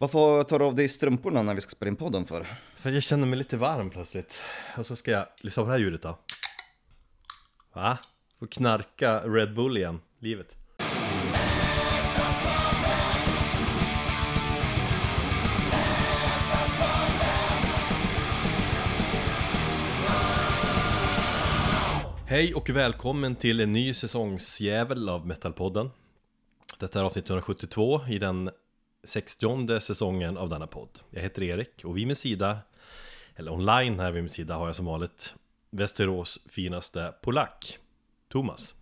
Varför tar du av dig strumporna när vi ska spela in podden för? För jag känner mig lite varm plötsligt. Och så ska jag lyssna på det här ljudet då. Va? Får knarka Red Bull igen, livet. Hej och välkommen till en ny säsongsjävel av Metalpodden. Detta är avsnitt 172 i den 60 säsongen av denna podd. Jag heter Erik och vid min sida Eller online här vid min sida har jag som vanligt Västerås finaste polack Thomas.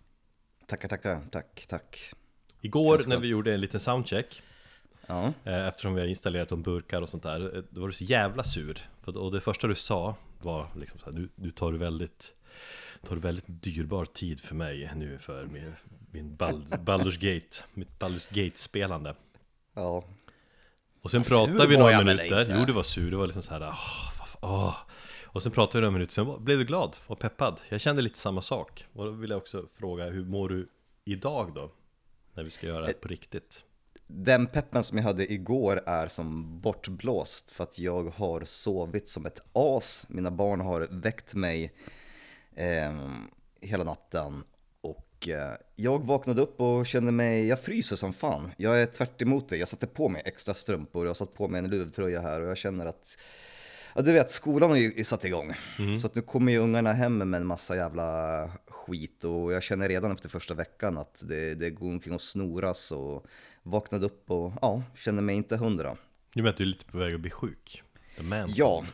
Tackar, tackar, tack, tack. Igår när vi gjorde en liten soundcheck Ja, eh, Eftersom vi har installerat de burkar och sånt där eh, Då var du så jävla sur. Och det första du sa var liksom så här, du, du tar väldigt Tar du väldigt dyrbar tid för mig nu för min, min Bald, Baldur's Gate Mitt Baldur's Gate-spelande ja. Och sen pratade vi några minuter, jo du var sur, du var liksom så här, åh, vad fan, åh. Och sen pratade vi några minuter, sen blev du glad och peppad Jag kände lite samma sak Och då vill jag också fråga, hur mår du idag då? När vi ska göra det på riktigt Den peppen som jag hade igår är som bortblåst för att jag har sovit som ett as. Mina barn har väckt mig eh, hela natten eh, jag vaknade upp och kände mig, jag fryser som fan. Jag är tvärt emot det. Jag satte på mig extra strumpor, jag har satt på mig en luvtröja här och jag känner att Ja du vet, skolan har ju satt igång. Så att nu kommer ju ungarna hem med en massa jävla skit och jag känner redan efter första veckan att det, det går omkring och snoras och vaknade upp och ja, känner mig inte hundra. Nu med att du är lite på väg att bli sjuk Ja,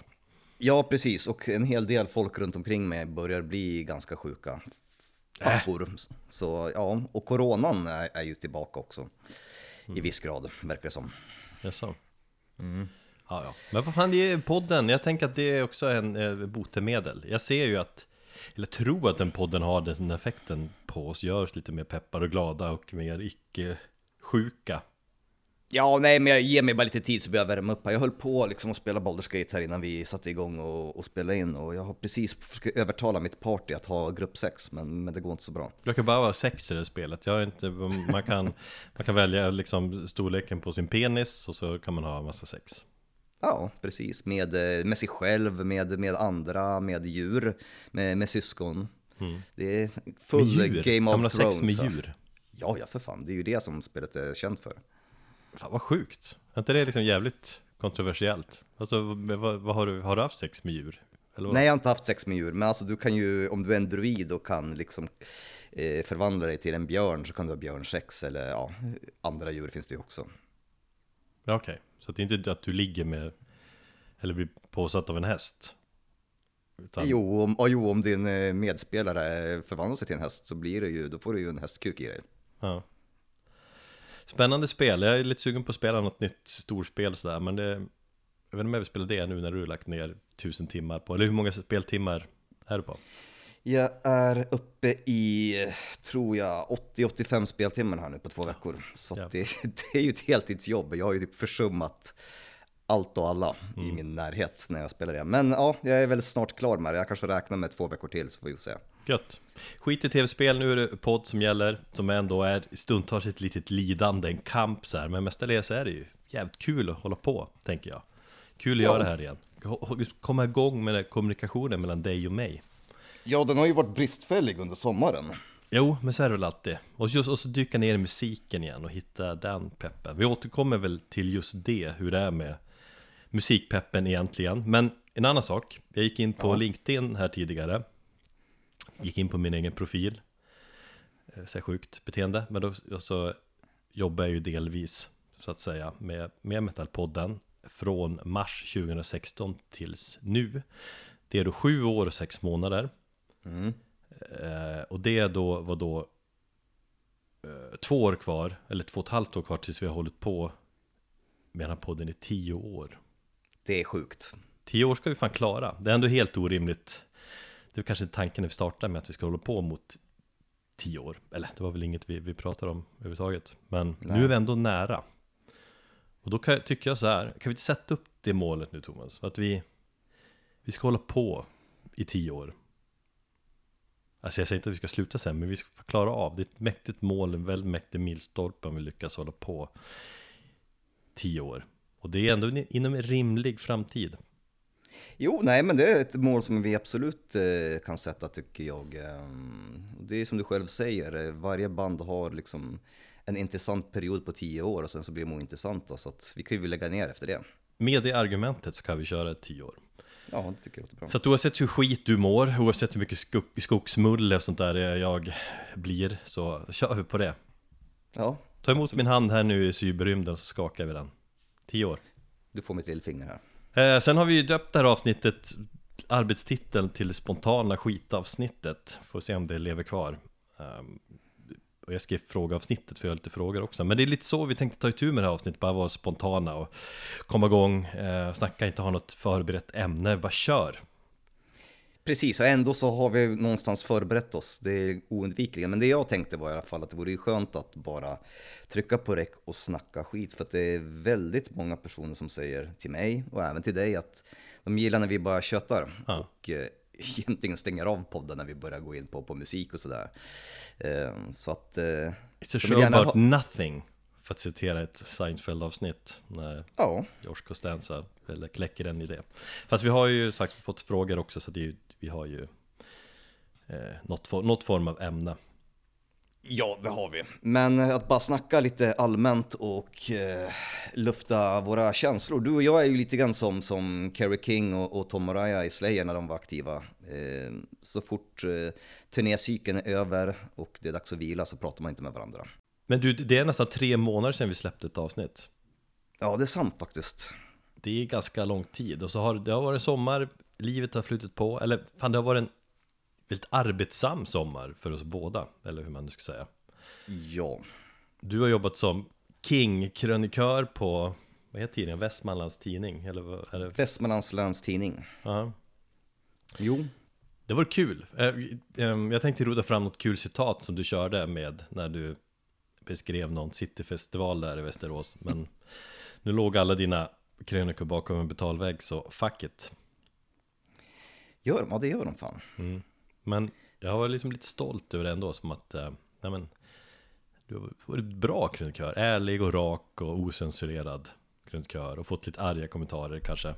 ja precis och en hel del folk runt omkring mig börjar bli ganska sjuka. Pappor. Så ja, och coronan är, är ju tillbaka också. I viss grad, verkar det som. Jaså? Mm. Ja, ja. Men vad fan, det är podden, jag tänker att det är också en eh, botemedel Jag ser ju att, eller tror att den podden har den effekten på oss Gör oss lite mer peppar och glada och mer icke-sjuka Ja, nej, men jag ger mig bara lite tid så börjar jag värma upp. Jag höll på liksom att spela Baldur's Gate här innan vi satte igång och, och spelade in och jag har precis försökt övertala mitt party att ha grupp 6, men, men det går inte så bra. Det kan bara vara sex i det spelet. Jag inte, man, kan, man kan välja liksom storleken på sin penis och så kan man ha massa sex. Ja, precis. Med, eh, med sig själv, med, med andra, med djur, med, med syskon. Det är full Med djur? Game kan man ha of sex Thrones. med så. djur? Ja, ja för fan. Det är ju det som spelet är känt för. Fan vad sjukt. Är inte det liksom jävligt kontroversiellt? Alltså vad, vad har, du, har du haft sex med djur? Nej, jag har inte haft sex med djur, men alltså du kan ju, om du är en druid och kan liksom eh, förvandla dig till en björn så kan du ha björnsex eller ja, andra djur finns det ju också. Ja, Okej, så att det är inte att du ligger med Eller blir påsatt av en häst? Utan, Jo om, ja, jo, om din eh, medspelare förvandlar sig till en häst så blir det ju, då får du ju en hästkuk i dig. Ja. Spännande spel, jag är lite sugen på att spela något nytt storspel sådär Men det Jag vet inte om jag vill spela det nu när du har lagt ner tusen timmar på Eller hur många speltimmar är du på? Jag är uppe i, tror jag, 80-85 speltimmar här nu på två veckor. Så att det, det är ju ett heltidsjobb. Jag har ju typ försummat allt och alla i min närhet när jag spelar det. Men ja, jag är väl snart klar med det. Jag kanske räknar med två veckor till så får vi se. Gött Skit i tv-spel, nu är det podd som gäller Som ändå är stundtals ett litet lidande, en kamp så här. Men mestadels är det ju jävligt kul att hålla på, tänker jag Kul att Ja. göra det här igen Komma igång med kommunikationen mellan dig och mig Ja, den har ju varit bristfällig under sommaren. Jo, men så är det väl alltid. Och, just, och så dyka ner i musiken igen och hitta den peppen. Vi återkommer väl till just det, hur det är med musikpeppen egentligen. Men en annan sak, jag gick in på Ja. LinkedIn här tidigare. Gick in på min egen profil. Eh, Så sjukt beteende. Men då så jobbar jag ju delvis, så att säga, med, med Metalpodden. Från mars 2016 tills nu. Det är då sju år och sex månader. Mm. Eh, och det då var då eh, två år kvar, eller två och ett halvt år kvar tills vi har hållit på med den här podden i tio år. Det är sjukt. Tio år ska vi fan klara. Det är ändå helt orimligt. Det är kanske tanken när vi startar med att vi ska hålla på mot tio år. Eller det var väl inget vi, vi pratade om överhuvudtaget. Men Nej. nu är vi ändå nära. Och då kan, tycker jag så här, kan vi inte sätta upp det målet nu Thomas? Att vi, vi ska hålla på i tio år. Alltså jag säger inte att vi ska sluta sen, men vi ska klara av. Det är ett mäktigt mål, en väldigt mäktig milstolpe om vi lyckas hålla på tio år. Och det är ändå inom en rimlig framtid. Jo, nej, men det är ett mål som vi absolut eh, kan sätta tycker jag. Eh, det är som du själv säger, eh, varje band har liksom en intressant period på tio år och sen så blir de ointressanta. Så att vi kan ju lägga ner efter det. Med det argumentet så kan vi köra tio år. Ja, det tycker jag låter bra. Så att oavsett hur skit du mår, oavsett hur mycket skog, skogsmulle och sånt där jag blir, så kör vi på det. Ja. Ta emot min hand här nu i cyberrymden så skakar vi den. Tio år. Du får mitt lillfinger här. Eh, sen har vi ju döpt det här avsnittet Arbetstiteln till spontana skitavsnittet Får se om det lever kvar um, Och jag skrev frågeavsnittet för jag har lite frågor också Men det är lite så vi tänkte ta itu med det här avsnittet Bara vara spontana och komma igång eh, Snacka, inte ha något förberett ämne, bara kör Precis, och ändå så har vi någonstans förberett oss. Det är oundvikligen. Men det jag tänkte var i alla fall att det vore ju skönt att bara trycka på räck och snacka skit. För att det är väldigt många personer som säger till mig och även till dig att de gillar när vi bara köttar. Ja. Och eh, egentligen stänger av podden när vi börjar gå in på, på musik och sådär. Eh, så att... Eh, It's a show about nothing. För att citera ett Seinfeld-avsnitt när ja. George Costanza eller kläcker en idé. Fast vi har ju sagt fått frågor också så det är vi har ju eh, något, något form av ämne. Ja, det har vi. Men att bara snacka lite allmänt och eh, lufta våra känslor. Du och jag är ju lite grann som, som Kerry King och, och Tom Araya i Slayer när de var aktiva. Eh, så fort eh, turnécykeln är över och det är dags att vila så pratar man inte med varandra. Men du, det är nästan tre månader sedan vi släppte ett avsnitt. Ja, det är sant faktiskt. Det är ganska lång tid och så har det har varit sommar, livet har flutit på, eller fan det har varit en väldigt arbetsam sommar för oss båda, eller hur man nu ska säga. Ja. Du har jobbat som King-krönikör på, vad heter tidningen? Västmanlands Tidning? Eller vad är det? Västmanlands Tidning. Ja. Jo. Det var kul. Eh, ehm, jag tänkte rota fram något kul citat som du körde med när du beskrev någon cityfestival där i Västerås. Men nu låg alla dina krönikor bakom en betalvägg så fuck it. Gör de? Ja det gör de fan. Mm. Men jag var liksom lite stolt över det ändå som att, äh, nej men Du har varit bra krönikör, ärlig och rak och osensurerad krönikör och fått lite arga kommentarer kanske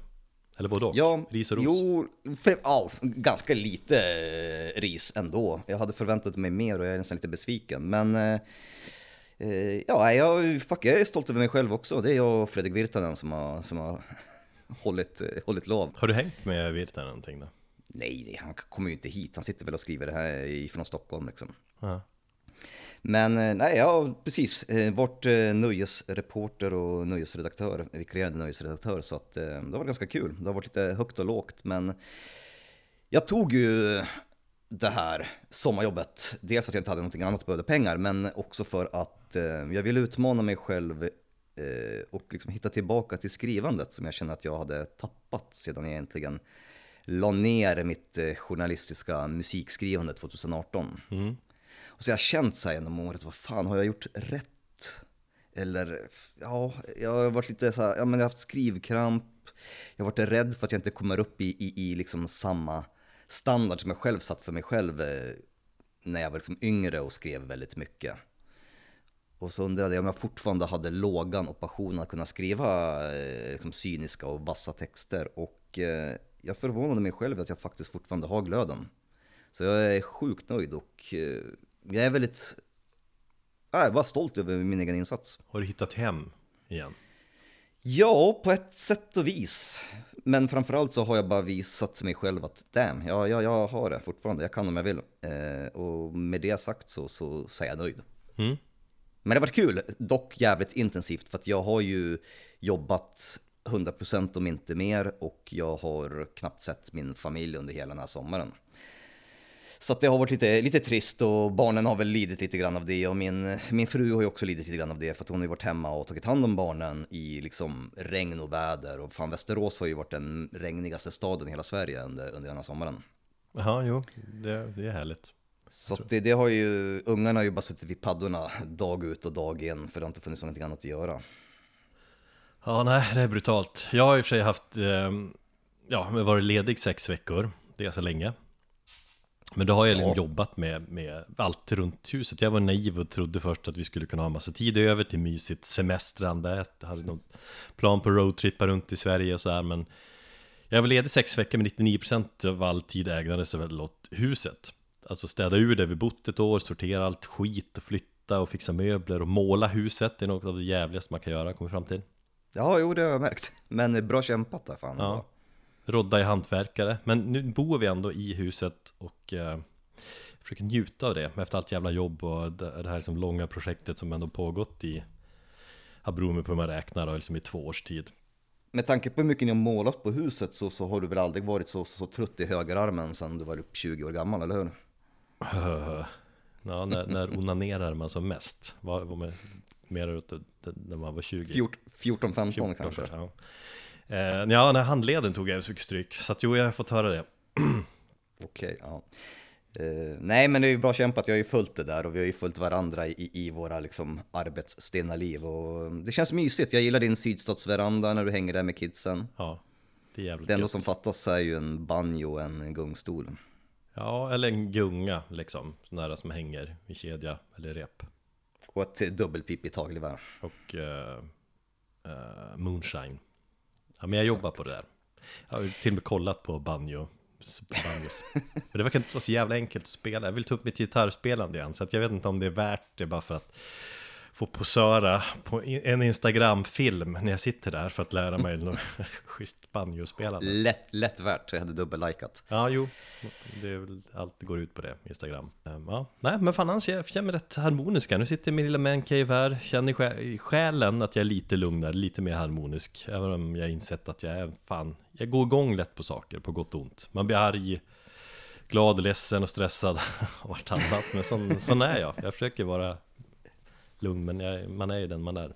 eller både och? Ja, ris och ros? Jo, för, ja, ganska lite eh, ris ändå. Jag hade förväntat mig mer och jag är nästan lite besviken. Men eh, eh ja, jag, fuck, jag är stolt över mig själv också. Det är jag och Fredrik Virtanen som har, som har hållit, hållit lov. Har du hängt med Virtanen någonting då? Nej, han kommer ju inte hit. Han sitter väl och skriver det här ifrån Stockholm liksom. Ja. Men eh, nej, ja precis. Eh, Vart eh, nöjesreporter och nöjesredaktör, vikarierande nöjesredaktör. Så att det var ganska kul. Det har varit lite högt och lågt. Men jag tog ju det här sommarjobbet. Dels för att jag inte hade någonting annat och behövde pengar. Men också för att jag ville utmana mig själv och liksom hitta tillbaka till skrivandet som jag kände att jag hade tappat sedan jag egentligen la ner mitt journalistiska musikskrivande 2018. Mm. Och så har jag känt så här genom året, vad fan har jag gjort rätt? Eller ja, jag har varit lite så här, ja men jag har haft skrivkramp. Jag har varit rädd för att jag inte kommer upp i, i, i liksom samma standard som jag själv satt för mig själv eh, när jag var liksom yngre och skrev väldigt mycket. Och så undrade jag om jag fortfarande hade lågan och passionen att kunna skriva eh, liksom cyniska och vassa texter. Och eh, jag förvånade mig själv att jag faktiskt fortfarande har glöden. Så jag är sjukt nöjd och jag är väldigt, jag är bara stolt över min egen insats. Har du hittat hem igen? Ja, på ett sätt och vis. Men framförallt så har jag bara visat mig själv att damn, ja, ja, jag har det fortfarande, jag kan om jag vill. Eh, och med det sagt så, så, så är jag nöjd. Mm. Men det har varit kul, dock jävligt intensivt för att jag har ju jobbat 100% om inte mer och jag har knappt sett min familj under hela den här sommaren. Så att det har varit lite, lite trist och barnen har väl lidit lite grann av det och min, min fru har ju också lidit lite grann av det för att hon har ju varit hemma och tagit hand om barnen i liksom regn och väder och fan Västerås har ju varit den regnigaste staden i hela Sverige under, under den här sommaren. Ja, jo, det, det är härligt. Så det, det, har ju, ungarna har ju bara suttit vid paddorna dag ut och dag in för det har inte funnits någonting annat att göra. Ja, nej, det är brutalt. Jag har i och för sig haft, eh, ja, varit ledig sex veckor. Det är så länge. Men då har jag liksom Ja. jobbat med, med allt runt huset Jag var naiv och trodde först att vi skulle kunna ha massa tid över till mysigt semestrande Jag hade någon plan på roadtrippa runt i Sverige och så här men Jag var ledig sex veckor men 99% av all tid ägnades väl åt huset Alltså städa ur det vi bott ett år, sortera allt skit och flytta och fixa möbler och måla huset Det är något av det jävligaste man kan göra, kommer fram till Ja, jo det har jag märkt. Men bra kämpat där fan. Ja. Rodda i hantverkare Men nu bor vi ändå i huset och eh, Försöker njuta av det efter allt jävla jobb och det det här liksom långa projektet som ändå pågått i mig på hur man räknar då, liksom i två års tid Med tanke på hur mycket ni har målat på huset så, så har du väl aldrig varit så, så trött i högerarmen sedan du var upp 20 år gammal, eller hur? Ja, när, när onanerar man som mest? Var, var man mer ut när man var 20? 14-15 14 kanske? Ja. Eh, ja, när handleden tog jag så mycket stryk Så att jo, jag har fått höra det Okej, ja. Eh, nej men det är ju bra kämpat, jag har ju följt det där och vi har ju följt varandra i, i våra liksom arbetsstinna liv och det känns mysigt. Jag gillar din sydstadsveranda när du hänger där med kidsen. Ja, det är jävligt Det enda som fattas är ju en banjo och en gungstol. Ja, eller en gunga liksom Sån där som hänger i kedja eller rep. Och ett dubbelpipigt hagelgevär. Och eh, eh, moonshine. Ja, men jag jobbar på det där. Jag har till och med kollat på banjo banjos Men det verkar inte vara så jävla enkelt att spela. Jag vill ta upp mitt gitarrspelande igen Så jag vet inte om det är värt det bara för att Få posöra på en Instagram-film När jag sitter där för att lära mig något schysst banjospelande Lätt, lätt värt, jag hade dubbellikat. Ja, jo, det är väl allt går ut på det, Instagram. Ehm, Ja, nej, men fan annars jag känner mig rätt harmoniska. Nu sitter min lilla mancave här, känner i sjä- i själen att jag är lite lugnare, lite mer harmonisk. Även om jag insett att jag är fan, jag går igång lätt på saker, på gott och ont. Man blir arg, glad, ledsen och stressad och vartannat. Men sån, sån är jag. Jag försöker vara lugn, men jag, man är ju den man är.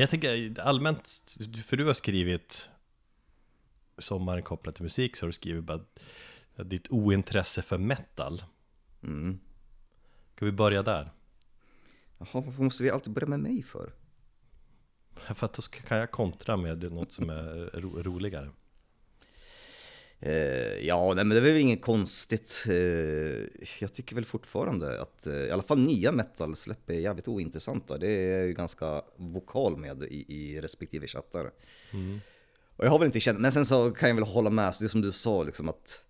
Men jag tänker allmänt, för du har skrivit Sommaren kopplat till musik så har du skrivit bara Ditt ointresse för metal Mm. Ska vi börja där? Jaha, varför måste vi alltid börja med mig för? För att då kan jag kontra med något som är ro roligare Eh, ja, nej, men det är väl inget konstigt. Eh, jag tycker väl fortfarande att eh, i alla fall nya metal-släpp är jävligt ointressanta. Det är jag ju ganska vokal med i, i respektive chattar. Och jag har väl inte känt, men sen så kan jag väl hålla med, så det som du sa liksom att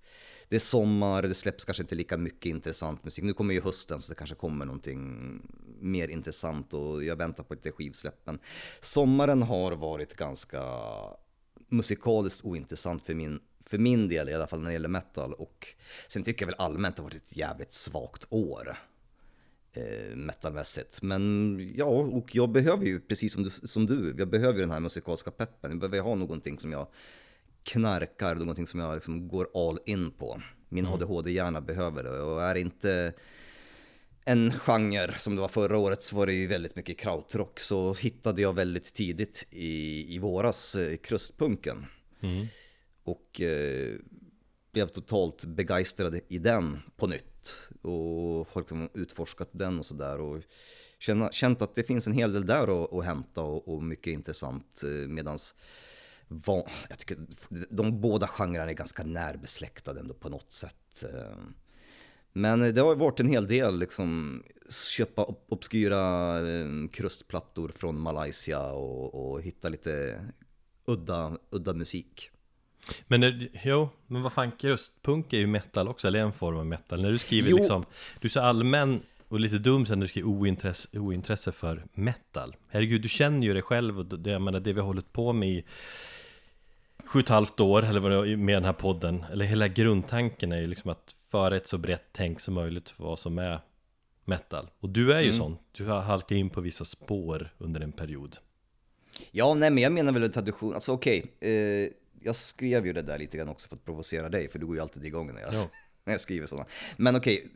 det är sommar, det släpps kanske inte lika mycket intressant musik. Nu kommer ju hösten så det kanske kommer någonting mer intressant och jag väntar på lite skivsläppen. Sommaren har varit ganska musikaliskt ointressant för min, för min del i alla fall när det gäller metal och sen tycker jag väl allmänt det har varit ett jävligt svagt år eh, metalmässigt. Men ja, och jag behöver ju precis som du, som du, jag behöver ju den här musikaliska peppen. Jag behöver ha någonting som jag knarkar, någonting som jag liksom går all in på. Min ADHD-hjärna behöver det och är inte en genre som det var förra året så var det ju väldigt mycket krautrock så hittade jag väldigt tidigt i, i våras eh, krustpunken. Och eh, blev totalt begeistrad i den på nytt. Och har liksom utforskat den och sådär. Och känna, känt att det finns en hel del där att, att hämta och, och mycket intressant. Eh, medans jag tycker de båda genrerna är ganska närbesläktade ändå på något sätt. Eh. Men det har varit en hel del liksom köpa obskyra eh, krustplattor från Malaysia och, och hitta lite udda, udda musik. Men är, jo, men vad fan, krustpunk är ju metal också, eller en form av metal. När du skriver Jo. liksom, du är så allmän och lite dum sen när du skriver ointresse, ointresse för metal. Herregud, du känner ju det själv och det, jag menar, det vi har hållit på med i sju och ett halvt år, eller vad det är med den här podden, eller hela grundtanken är ju liksom att föra ett så brett tänk som möjligt för vad som är metal. Och du är ju sån, du har halkat in på vissa spår under en period. Ja, nej men jag menar väl tradition, alltså okej, eh, jag skrev ju det där lite grann också för att provocera dig, för du går ju alltid igång när jag, Ja. när jag skriver sådana. Men okej,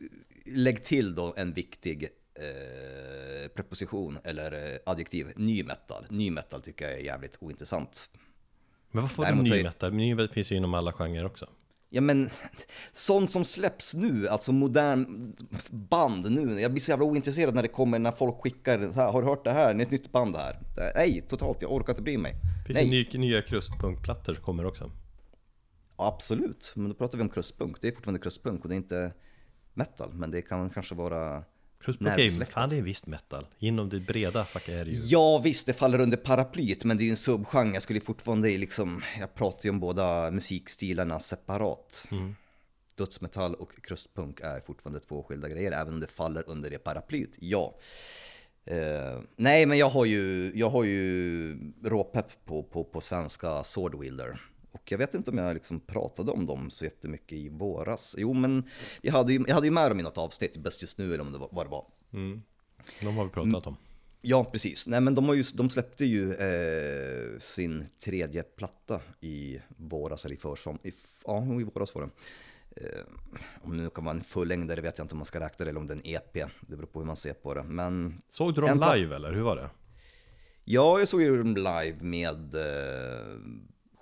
lägg till då en viktig eh, preposition eller eh, adjektiv, ny metal. Ny metal tycker jag är jävligt ointressant. Men vad får du Däremot ny metal? Ny metal finns ju inom alla genrer också. Ja men, sånt som släpps nu, alltså modern band nu. Jag blir så jävla ointresserad när det kommer, när folk skickar så här, har du hört det här? Det är ett nytt band här. Nej, totalt, jag orkar inte bry mig. Finns Nej. det ny, nya krustpunkplattor som kommer också? Absolut, men då pratar vi om krustpunk. Det är fortfarande krustpunk och det är inte metal, men det kan kanske vara... Är ju, Närbesläktat. fan det är visst metal. Inom det breda facket är det ju. Ja visst, det faller under paraplyet, men det är ju en subgenre. Jag skulle fortfarande liksom, jag pratar ju om båda musikstilarna separat. Dödsmetall och krustpunk är fortfarande två skilda grejer, även om det faller under det paraplyet, ja. Eh, nej, men jag har ju, jag har ju råpepp på, på, på svenska Swordwielder. Och jag vet inte om jag liksom pratade om dem så jättemycket i våras. Jo, men jag hade ju, jag hade ju med dem i något avsnitt, Bäst just nu eller om det var, vad det var. De har vi pratat om. Ja, precis. Nej, men de, har ju, de släppte ju eh, sin tredje platta i våras, eller i försom... I, ja, i våras var det. Eh, om det nu kan vara en fullängdare vet jag inte om man ska räkna det, eller om det är en EP. Det beror på hur man ser på det. Men Såg du dem live eller hur var det? ja, jag såg ju dem live med eh,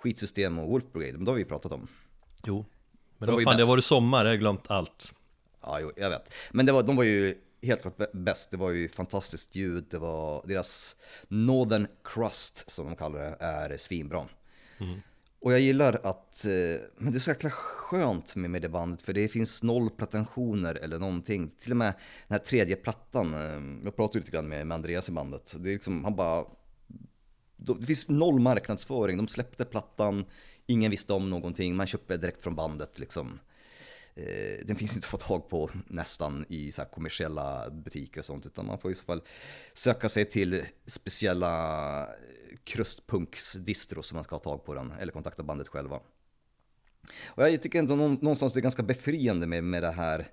Skitsystem och Wolf Brigade, men det har vi ju pratat om. Jo. Men De var fan, det var det sommar, jag har glömt allt. Ja, jo, jag vet. Men det var, de var ju helt klart bä- bäst. Det var ju fantastiskt ljud. Det var deras Northern Crust, som de kallar det, är svinbra. Och jag gillar att, eh, men det är så jäkla skönt med, med det bandet, för det finns noll pretensioner eller någonting. Till och med den här tredje plattan, eh, jag pratade lite grann med, med Andreas i bandet, det är liksom, han bara, de- det finns noll marknadsföring, de släppte plattan, ingen visste om någonting, man köpte direkt från bandet liksom. Eh, den finns inte att få tag på nästan i så här kommersiella butiker och sånt, utan man får i så fall söka sig till speciella eh, krustpunksdistro som man ska ha tag på den, eller kontakta bandet själva. Och jag tycker ändå nå- någonstans det är ganska befriande med, med det här.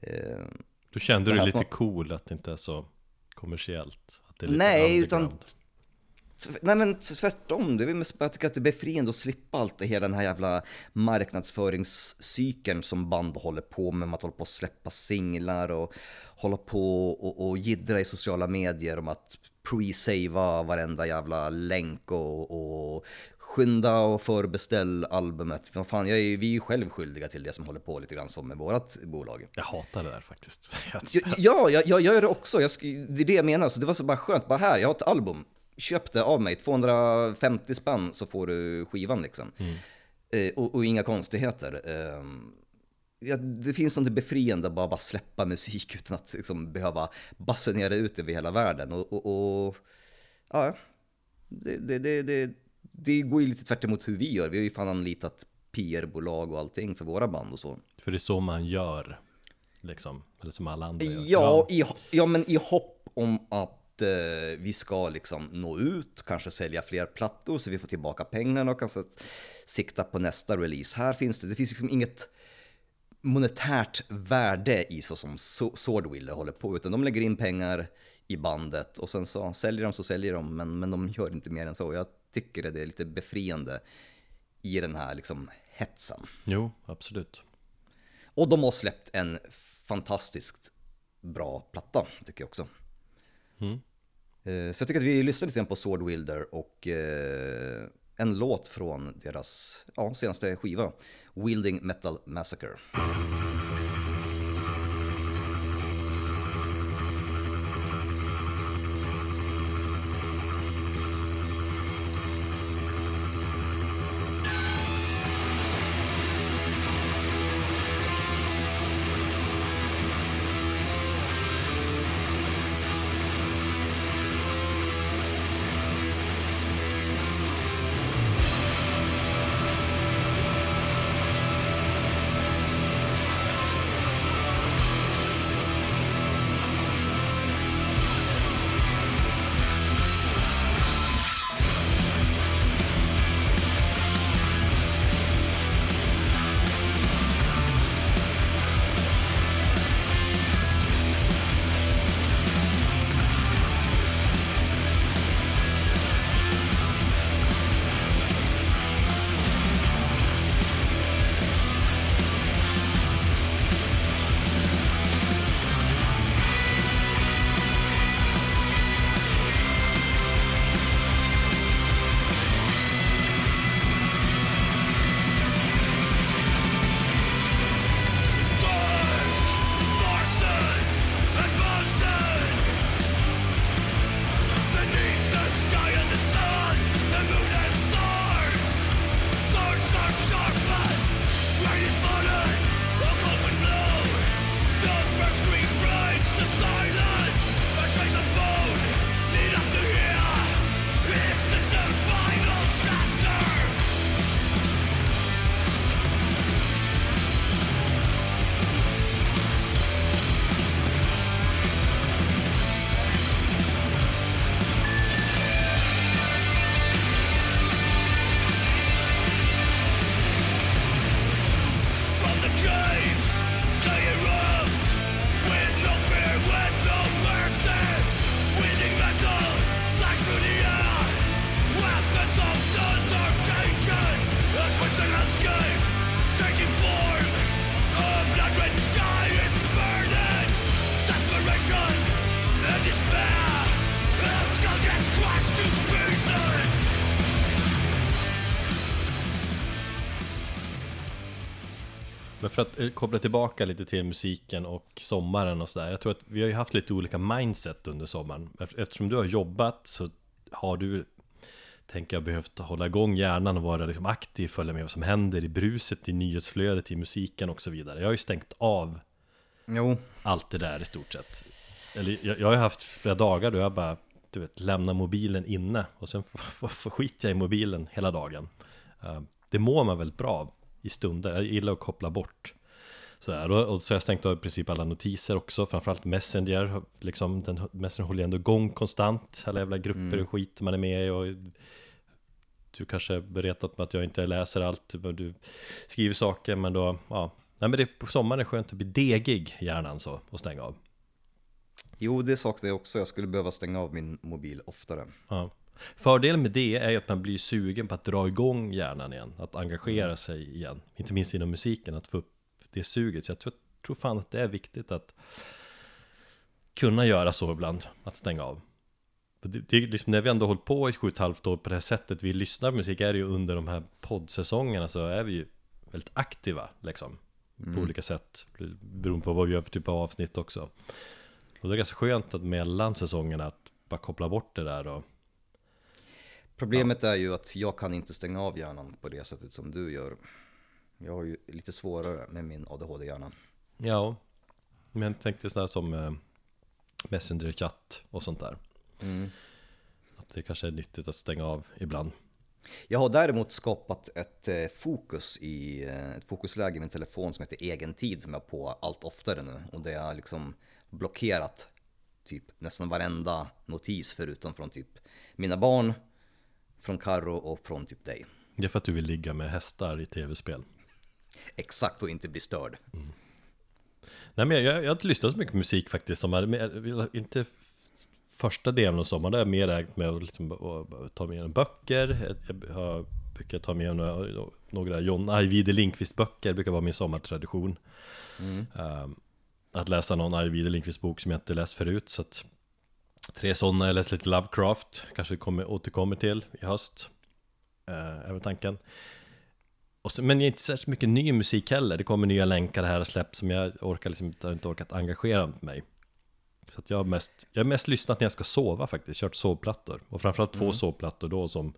Eh, Då kände du lite var- cool att det inte är så kommersiellt. Att det är lite nej, utan Nej men tvärtom, det är mest jag tycker att det är befriande att slippa allt det hela den här jävla marknadsföringscykeln som band håller på med. Att hålla på att släppa singlar och hålla på och, och jiddra i sociala medier om att pre-savea varenda jävla länk och, och skynda och förbeställ albumet. Vad fan, jag är, vi är ju själv skyldiga till det som håller på lite grann som med vårt bolag. Jag hatar det där faktiskt. Ja, jag, jag gör det också. Jag, det är det jag menar. Så det var så bara skönt. Bara här, jag har ett album. Köp det av mig. 250 spänn så får du skivan liksom. Eh, och, och inga konstigheter. Eh, ja, det finns något befriande att bara, bara släppa musik utan att liksom, behöva basunera ut över hela världen. Och, och, och ja, det, det, det, det, det går ju lite tvärt hur vi gör. Vi har ju fan anlitat PR-bolag och allting för våra band och så. För det är så man gör. Liksom. Eller som alla andra gör. Ja, I, ja, men i hopp om att eh, vi ska liksom nå ut, kanske sälja fler plattor så vi får tillbaka pengarna och kanske sikta på nästa release. Här finns det, det finns liksom inget monetärt värde i så som So- Swordwiller håller på, utan de lägger in pengar i bandet och sen så säljer de så säljer de, men, men de gör inte mer än så. Jag tycker det är lite befriande i den här liksom hetsen. Jo, absolut. Och de har släppt en fantastiskt bra platta, tycker jag också. Mm. Eh, så jag tycker att vi lyssnar lite grann på Sword Wilder och eh, en låt från deras ja, senaste skiva, Wielding Metal Massacre. Koppla tillbaka lite till musiken och sommaren och sådär. Jag tror att vi har ju haft lite olika mindset under sommaren. Eft- Eftersom du har jobbat så har du Tänker jag behövt hålla igång hjärnan och vara liksom aktiv, följa med vad som händer i bruset, i nyhetsflödet, i musiken och så vidare. Jag har ju stängt av Jo, allt det där i stort sett. Eller jag, jag har ju haft flera dagar då jag bara Du vet, lämna mobilen inne och sen får- får jag i mobilen hela dagen. Eh, Det mår man väldigt bra av i stunder, jag gillar att koppla bort så här, och, och så har jag stängt av i princip alla notiser också Framförallt Messenger, liksom, den, Messenger håller ju ändå igång konstant Alla jävla grupper och skit man är med i och Du kanske berättat med att jag inte läser allt men Du skriver saker men då, ja Nej men det på sommaren är skönt att bli degig hjärnan så och stänga av jo det saknar jag också. Jag skulle behöva stänga av min mobil oftare. ja. Fördelen med det är att man blir sugen på att dra igång hjärnan igen Att engagera sig igen Inte minst inom musiken, att få upp det suget. Så jag tror, tror fan att det är viktigt att Kunna göra så ibland, att stänga av. Det, det är liksom när vi ändå hållit på i sju och ett halvt år på det här sättet Vi lyssnar på musik, är det ju under de här poddsäsongerna så är vi ju väldigt aktiva liksom. På olika sätt, beroende på vad vi gör för typ av avsnitt också. Och det är ganska skönt att mellan säsongerna att bara koppla bort det där och Problemet är ju att jag kan inte stänga av hjärnan på det sättet som du gör. Jag har ju lite svårare med min ADHD-hjärna. Ja, men jag tänkte sådär som eh, Messenger-chatt och sånt där Att det kanske är nyttigt att stänga av ibland Jag har däremot skapat ett eh, fokus i eh, ett fokusläge i min telefon som heter egen tid som jag har på allt oftare nu. Och det har liksom blockerat typ nästan varenda notis förutom från typ mina barn, från Karo och från typ dig. Det är för att du vill ligga med hästar i tv-spel Exakt och inte bli störd. Nej men jag, jag, har inte lyssnat så mycket på musik faktiskt som vill inte Första delen av sommaren, har jag mer ägt med att liksom, ta med böcker Jag har brukar ta med några, några John Ajvide Lindqvist böcker, brukar vara min sommartradition. Ehm, att läsa någon Ajvide Lindqvist bok som jag inte läst förut. Så att tre sådana, jag läste lite Lovecraft, kanske kommer, återkommer till i höst. Uh, är väl tanken. Och så, men det är inte särskilt mycket ny musik heller. Det kommer nya länkar här och släpps som jag orkar liksom inte, har inte orkat engagera mig. Så jag har mest, jag har mest lyssnat när jag ska sova faktiskt, kört sovplattor. Och framförallt två sovplattor då som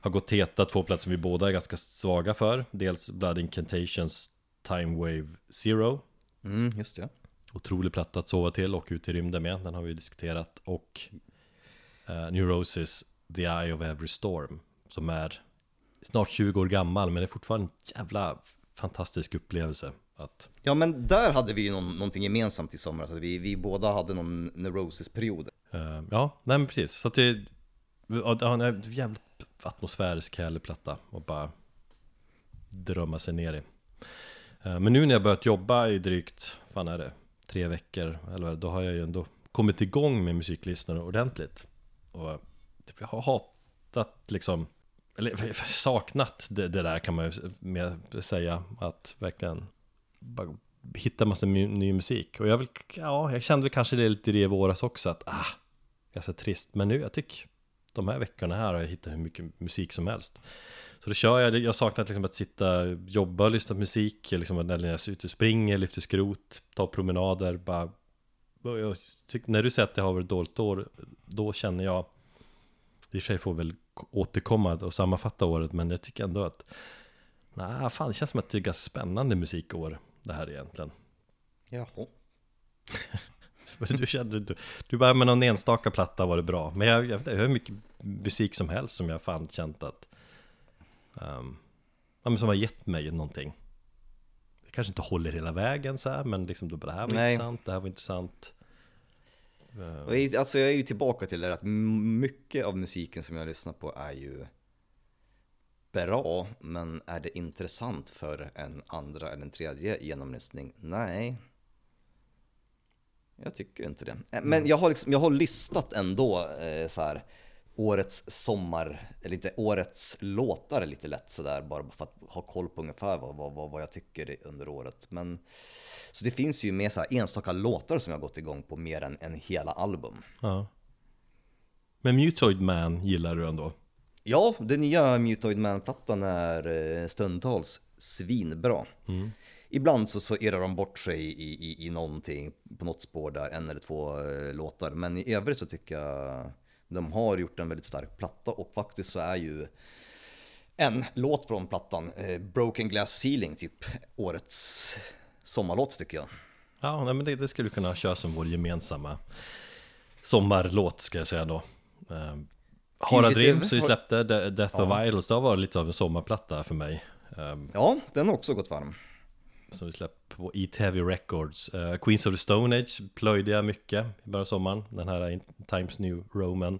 har gått heta, två plattor som vi båda är ganska svaga för. Dels Blood Incantations Time Wave Zero. Mm, just det. Otrolig platta att sova till och ut i rymden med, den har vi diskuterat. Och uh, Neurosis The Eye of Every Storm. Som är snart 20 år gammal men det är fortfarande en jävla fantastisk upplevelse. Att, Ja men där hade vi ju någon, någonting gemensamt i somras, att vi, vi båda hade någon neurosis-period. eh, ja, nej men precis. Så att det, ja, en jävligt atmosfärisk härlig platta och bara drömma sig ner i. Eh, men nu när jag börjat jobba i drygt, fan är det, tre veckor, eller då har jag ju ändå kommit igång med musiklyssnare ordentligt. Och typ, jag har hatat liksom, eller saknat det, det där kan man ju säga, att verkligen bara hitta massa ny musik. Och jag vill, ja, jag kände väl kanske det lite i våras också, att ah, ganska trist. Men nu, jag tycker de här veckorna här har jag hittat hur mycket musik som helst. Så då kör jag, jag saknat liksom att sitta, jobba och lyssna på musik, liksom när jag är ute och springer, lyfter skrot, tar promenader, bara och jag tycker, när du säger att det har varit ett dåligt år, då känner jag I och för sig får väl återkomma och sammanfatta året, men jag tycker ändå att Nej, fan det känns som att det är ganska spännande musikår det här egentligen Jaha. Du kände, du, du bara med någon enstaka platta var det bra Men jag, jag, jag hur mycket musik som helst som jag fan känt att um, ja, men Som har gett mig någonting Det kanske inte håller hela vägen så här, men liksom det här var Nej. intressant, det här var intressant Och i- Alltså jag är ju tillbaka till det att mycket av musiken som jag lyssnar på är ju bra, men är det intressant för en andra eller en tredje genomlyssning? Nej. Jag tycker inte det. Eh, Men jag har, liksom, jag har listat ändå eh, så här årets sommar, eller inte årets låtar lite lätt sådär bara för att ha koll på ungefär vad, vad, vad, jag tycker under året. Men så det finns ju mer så här enstaka låtar som jag gått igång på mer än, än hela album. Ja Men Mutoid Man gillar du ändå? Ja, den nya Mutoid Man-plattan är eh, stundtals svinbra. Ibland så, så irrar de bort sig i, i, i någonting, på något spår där, en eller två eh, låtar. Men i övrigt så tycker jag de har gjort en väldigt stark platta och faktiskt så är ju en låt från plattan, eh, Broken Glass Ceiling, typ årets sommarlåt tycker jag. Ja, nej, men det, det skulle kunna köra som vår gemensamma sommarlåt ska jag säga då. Harald Fugitive Rim, så vi släppte De- Death of Idols, det har varit lite av en sommarplatta för mig. Um, Ja, den har också gått varm. Som vi släppte på Eat Heavy Records. Uh, Queens of the Stone Age plöjde jag mycket i början av sommaren. Den här Times New Roman.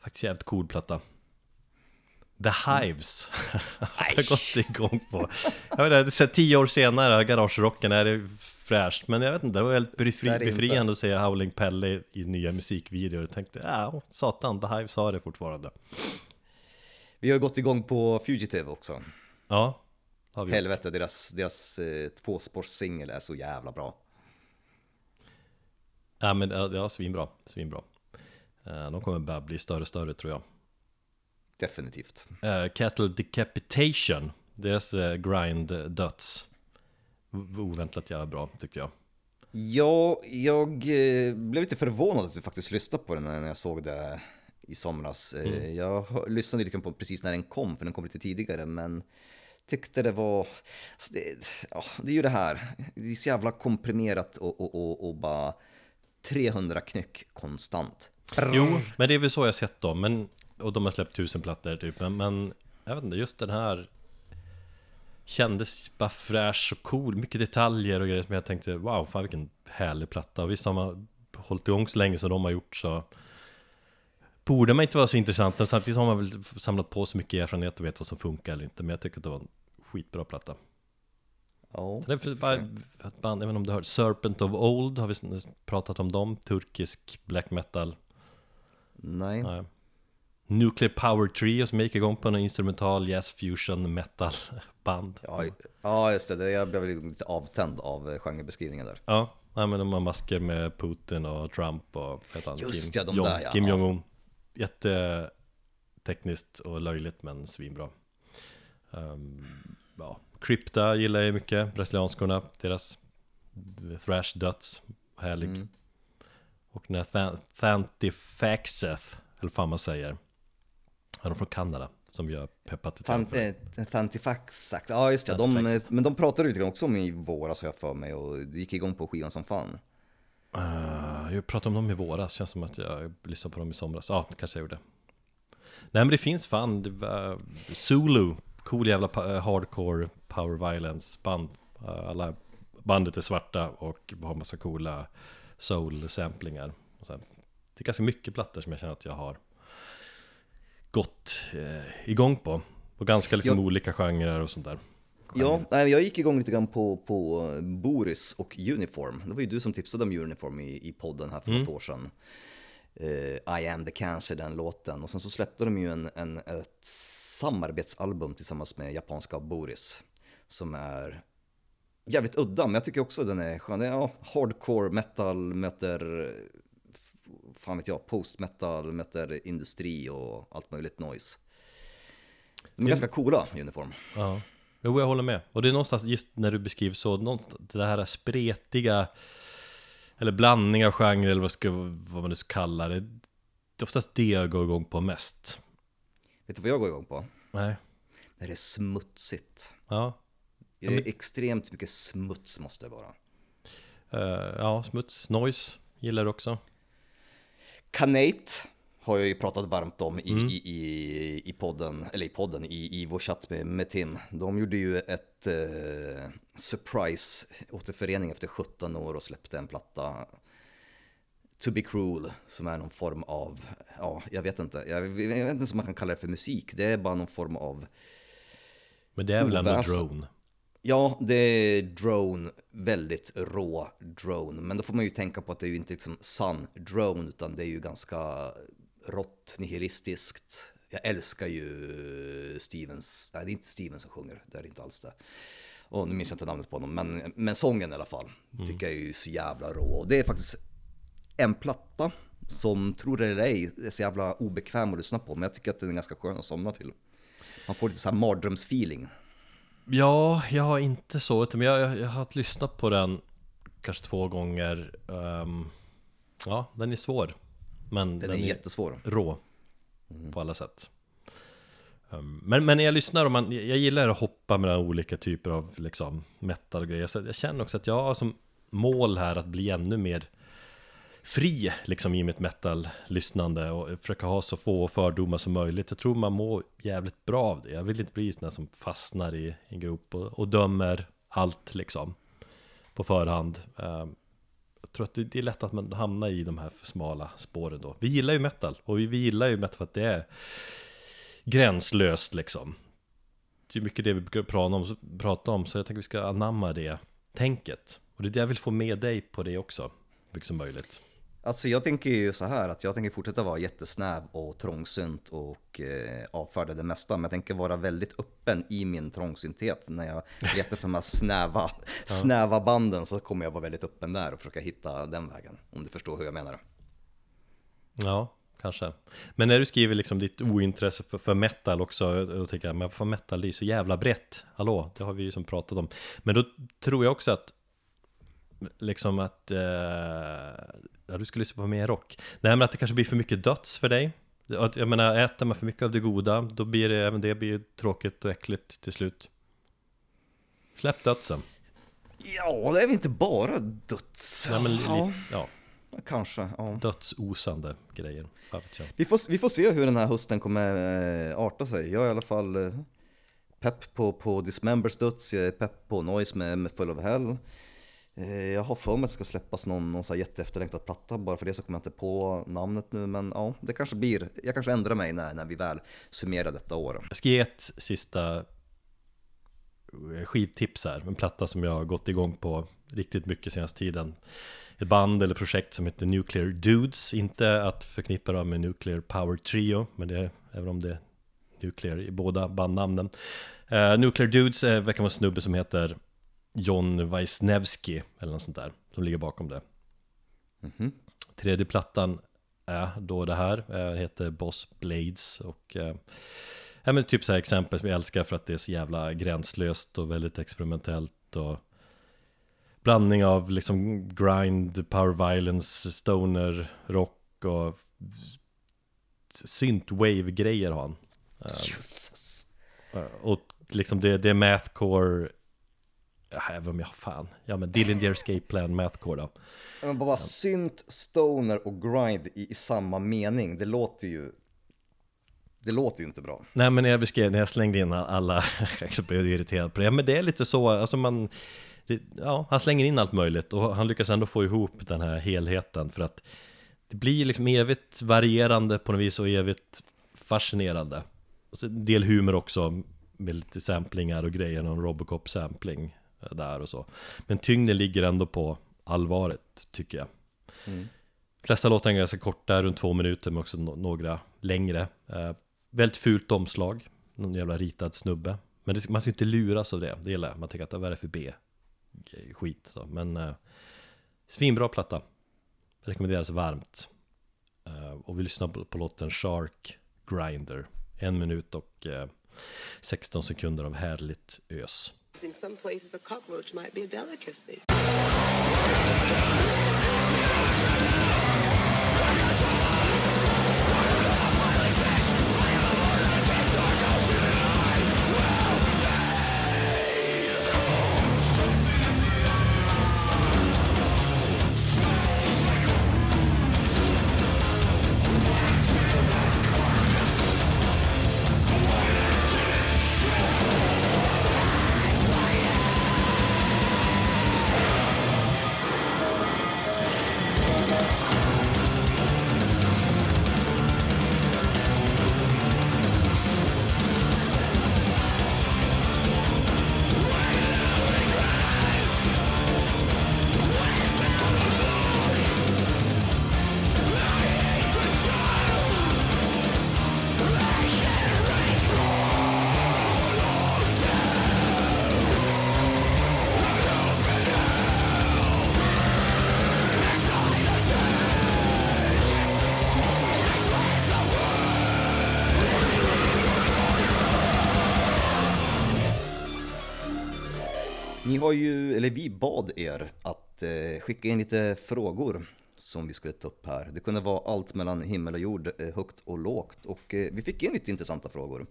Faktiskt jävligt cool platta. The Hives. Har jag gått igång på. Jag vet inte, tio år senare, garagerocken är det fräscht? Men jag vet inte, det var väldigt befri, det inte. befriande att se Howling Pelle i nya musikvideor. Jag tänkte, ja, satan, The Hives har det fortfarande. Vi har gått igång på Fugitive också. Ja, har vi gjort. Helvete, deras, deras eh, tvåspårssingel är så jävla bra. Ja men ja, ja, svinbra, svinbra Eh, De kommer bara bli större och större tror jag Definitivt. uh, Cattle Decapitation Deras uh, grind döds Oväntat jävla bra tyckte jag Ja, jag eh, blev lite förvånad att du faktiskt lyssnade på den när jag såg det i somras. Eh, Jag lyssnade lite på den precis när den kom, för den kom lite tidigare, men tyckte det var... Alltså det, ja, det är ju det här, det är så jävla komprimerat och, och, och, och bara 300 knyck konstant. Jo, men det är väl så jag sett dem. Men, Och de har släppt tusen plattor typ. Men, men jag vet inte, just den här Kändes bara fräsch och cool, mycket detaljer och grejer som jag tänkte Wow, fan vilken härlig platta. Och visst har man hållit igång så länge som de har gjort så Borde man inte vara så intressant men samtidigt har man väl samlat på så mycket erfarenhet och vet vad som funkar eller inte Men jag tycker att det var en skitbra platta Ja, Det är bara ett band, inte om du hört Serpent of Old har vi pratat om dem Turkisk black metal nej. Nej. Nuclear Power Trio som gick igång på en instrumental jazz fusion metal band. Ja, ja just det, jag blev lite avtänd av eh, genrebeskrivningen där. Ja, nej, men de har masker med Putin och Trump och heter han? Just Kim, ja, de Jong, där, ja. Kim. Jong-Un. Jättetekniskt och löjligt men svinbra. Um, ja. Crypta gillar jag mycket, brasilianskorna, deras thrash döds, härlig. Mm. Och den här Than- Thantifaxeth, eller fan man säger. Han är från Kanada, som peppat Fan- för. eh, Fantifax sagt, ja just det, de, men de pratade lite också om i våras har jag för mig och det gick igång på skivan som fan. Uh, jag pratade om dem i våras, känns som att jag lyssnade på dem i somras. Ja, kanske jag gjorde. Nej men det finns fan, det var Zulu, cool jävla eh, hardcore power violence band. Eh, alla bandet är svarta och har massa coola soul-samplingar. Det är ganska mycket plattor som jag känner att jag har gått eh, igång på. Och ganska liksom Ja. olika genrer och sånt där. Ja, nej, jag gick igång lite grann på, på Boris och Uniform. Det var ju du som tipsade om Uniform i, i podden här för något år sedan. Eh, I am the cancer, den låten. Och sen så släppte de ju en, en, ett samarbetsalbum tillsammans med japanska Boris. Som är jävligt udda, men jag tycker också den är skön. Det Ja, hardcore metal möter, fan vet jag, post metal möter industri och allt möjligt noise. De är ganska coola, Uniform. Ja, jo jag håller med. Och det är någonstans just när du beskriver så, någonstans, det här spretiga Eller blandning av genrer eller vad, ska, vad man nu ska kalla det Det är oftast det jag går igång på mest Vet du vad jag går igång på? Nej, När det är smutsigt. ja Det är extremt mycket smuts måste det vara. Eh, Ja, smuts, noise gillar du också Kanate har jag ju pratat varmt om i, i, i, i podden, eller i podden, i, i vår chatt med, med Tim. De gjorde ju ett eh, surprise återförening efter 17 år och släppte en platta. To be cruel, som är någon form av, ja, jag vet inte, jag, jag vet inte ens om man kan kalla det för musik. Det är bara någon form av Men det är väl ändå drone Ja, det är drone, väldigt rå drone. Men då får man ju tänka på att det är ju inte liksom sann drone, utan det är ju ganska rått, nihilistiskt. Jag älskar ju Stevens, nej det är inte Steven som sjunger, det är inte alls det. Och nu minns jag inte namnet på honom, men, men sången i alla fall tycker jag är ju så jävla rå. Och det är faktiskt en platta som, tror det eller ej, är så jävla obekväm att lyssna på. Men jag tycker att den är ganska skön att somna till. Man får lite så här mardrömsfeeling. Ja, jag har inte så, utan jag, jag, jag har lyssnat på den kanske två gånger Ehm, Ja, den är svår Men Den är jättesvår. rå på alla sätt. Um, men, men när jag lyssnar och man, jag gillar att hoppa mellan olika typer av liksom metal och grejer. Så jag känner också att jag har som mål här att bli ännu mer fri liksom i mitt metal-lyssnande och försöka ha så få fördomar som möjligt. Jag tror man mår jävligt bra av det. Jag vill inte bli sån som fastnar i en grop och, och dömer allt liksom på förhand. Jag tror att det, är lätt att man hamnar i de här för smala spåren då. Vi gillar ju metal och vi, vi gillar ju metal för att det är gränslöst liksom. Det är mycket det vi brukar prata om, så jag tänker vi ska anamma det tänket. Och det är det jag vill få med dig på det också, så mycket som möjligt. Alltså jag tänker ju så här att jag tänker fortsätta vara jättesnäv och trångsynt och eh, avfärda det mesta. Men jag tänker vara väldigt öppen i min trångsynthet. När jag letar efter de här snäva, snäva banden så kommer jag vara väldigt öppen där och försöka hitta den vägen. Om du förstår hur jag menar. Ja, kanske. Men när du skriver liksom ditt ointresse för, för metal också, då tänker jag, men för metal det är ju så jävla brett. Hallå, det har vi ju som pratat om. Men då tror jag också att liksom att eh, ja, du ska lyssna på mer rock. Nej, men att det kanske blir för mycket döds för dig. Att, jag menar, äter man för mycket av det goda, då blir det även det blir tråkigt och äckligt till slut. Släpp dödsen. Ja, det är väl inte bara döds. Nej, men li, ja, ja, kanske. Ja. dödsosande grejer. Vi, får, vi får se hur den här hösten kommer eh, arta sig. Jag är i alla fall eh, pepp på, på Dismembers döds, jag är pepp på Noise med, med Full of Hell. Eh, jag har för mig att det ska släppas någon, någon så här jätteefterlängtad platta, bara för det så kommer jag inte på namnet nu. Men ja, det kanske blir, jag kanske ändrar mig när, när vi väl summerar detta år. Jag ska ge ett sista eh, skivtips här. En platta som jag har gått igång på riktigt mycket senaste tiden. Ett band eller projekt som heter Nuclear Dudes. Inte att förknippa dem med Nuclear Power Trio, men det är, även om det är Nuclear i båda bandnamnen. Uh, Nuclear Dudes är, verkar vara en snubbe som heter John Wisniewski eller något sånt där, som ligger bakom det. Tredje plattan är då det här, eh, heter Boss Blades och eh, Ja men typ så här exempel som jag älskar för att det är så jävla gränslöst och väldigt experimentellt och Blandning av liksom grind, power violence, stoner, rock och Synthwave-grejer har han Jösses. Och liksom det, det är mathcore även om jag fan. Ja men Dillinger Escape Plan mathcore då. Men bara synt, stoner och grind i, i samma mening, det låter ju... Det låter ju inte bra. Nej men när jag beskrev, när jag slängde in alla, jag blev irriterad på det, men det är lite så, alltså man det, Ja, han slänger in allt möjligt och han lyckas ändå få ihop den här helheten för att Det blir liksom evigt varierande på något vis och evigt fascinerande. Och så en del humor också med lite samplingar och grejer, någon Robocop-sampling där och så Men tyngden ligger ändå på allvaret, tycker jag flesta låtarna är ganska korta, runt två minuter, men också no- några längre. Eh, väldigt fult omslag, någon jävla ritad snubbe. Men det, man ska inte luras av det, det gillar jag. Man tänker att vad är det för B-skit? Så. Men eh, svinbra platta. Rekommenderas varmt. Eh, och vi lyssnar på, på låten Shark Grinder. En minut och eh, 16 sekunder av härligt ös. In some places, a cockroach might be a delicacy. Har ju, eller vi bad er att eh, skicka in lite frågor som vi skulle ta upp här. Det kunde vara allt mellan himmel och jord, eh, högt och lågt. Och eh, vi fick in lite intressanta frågor.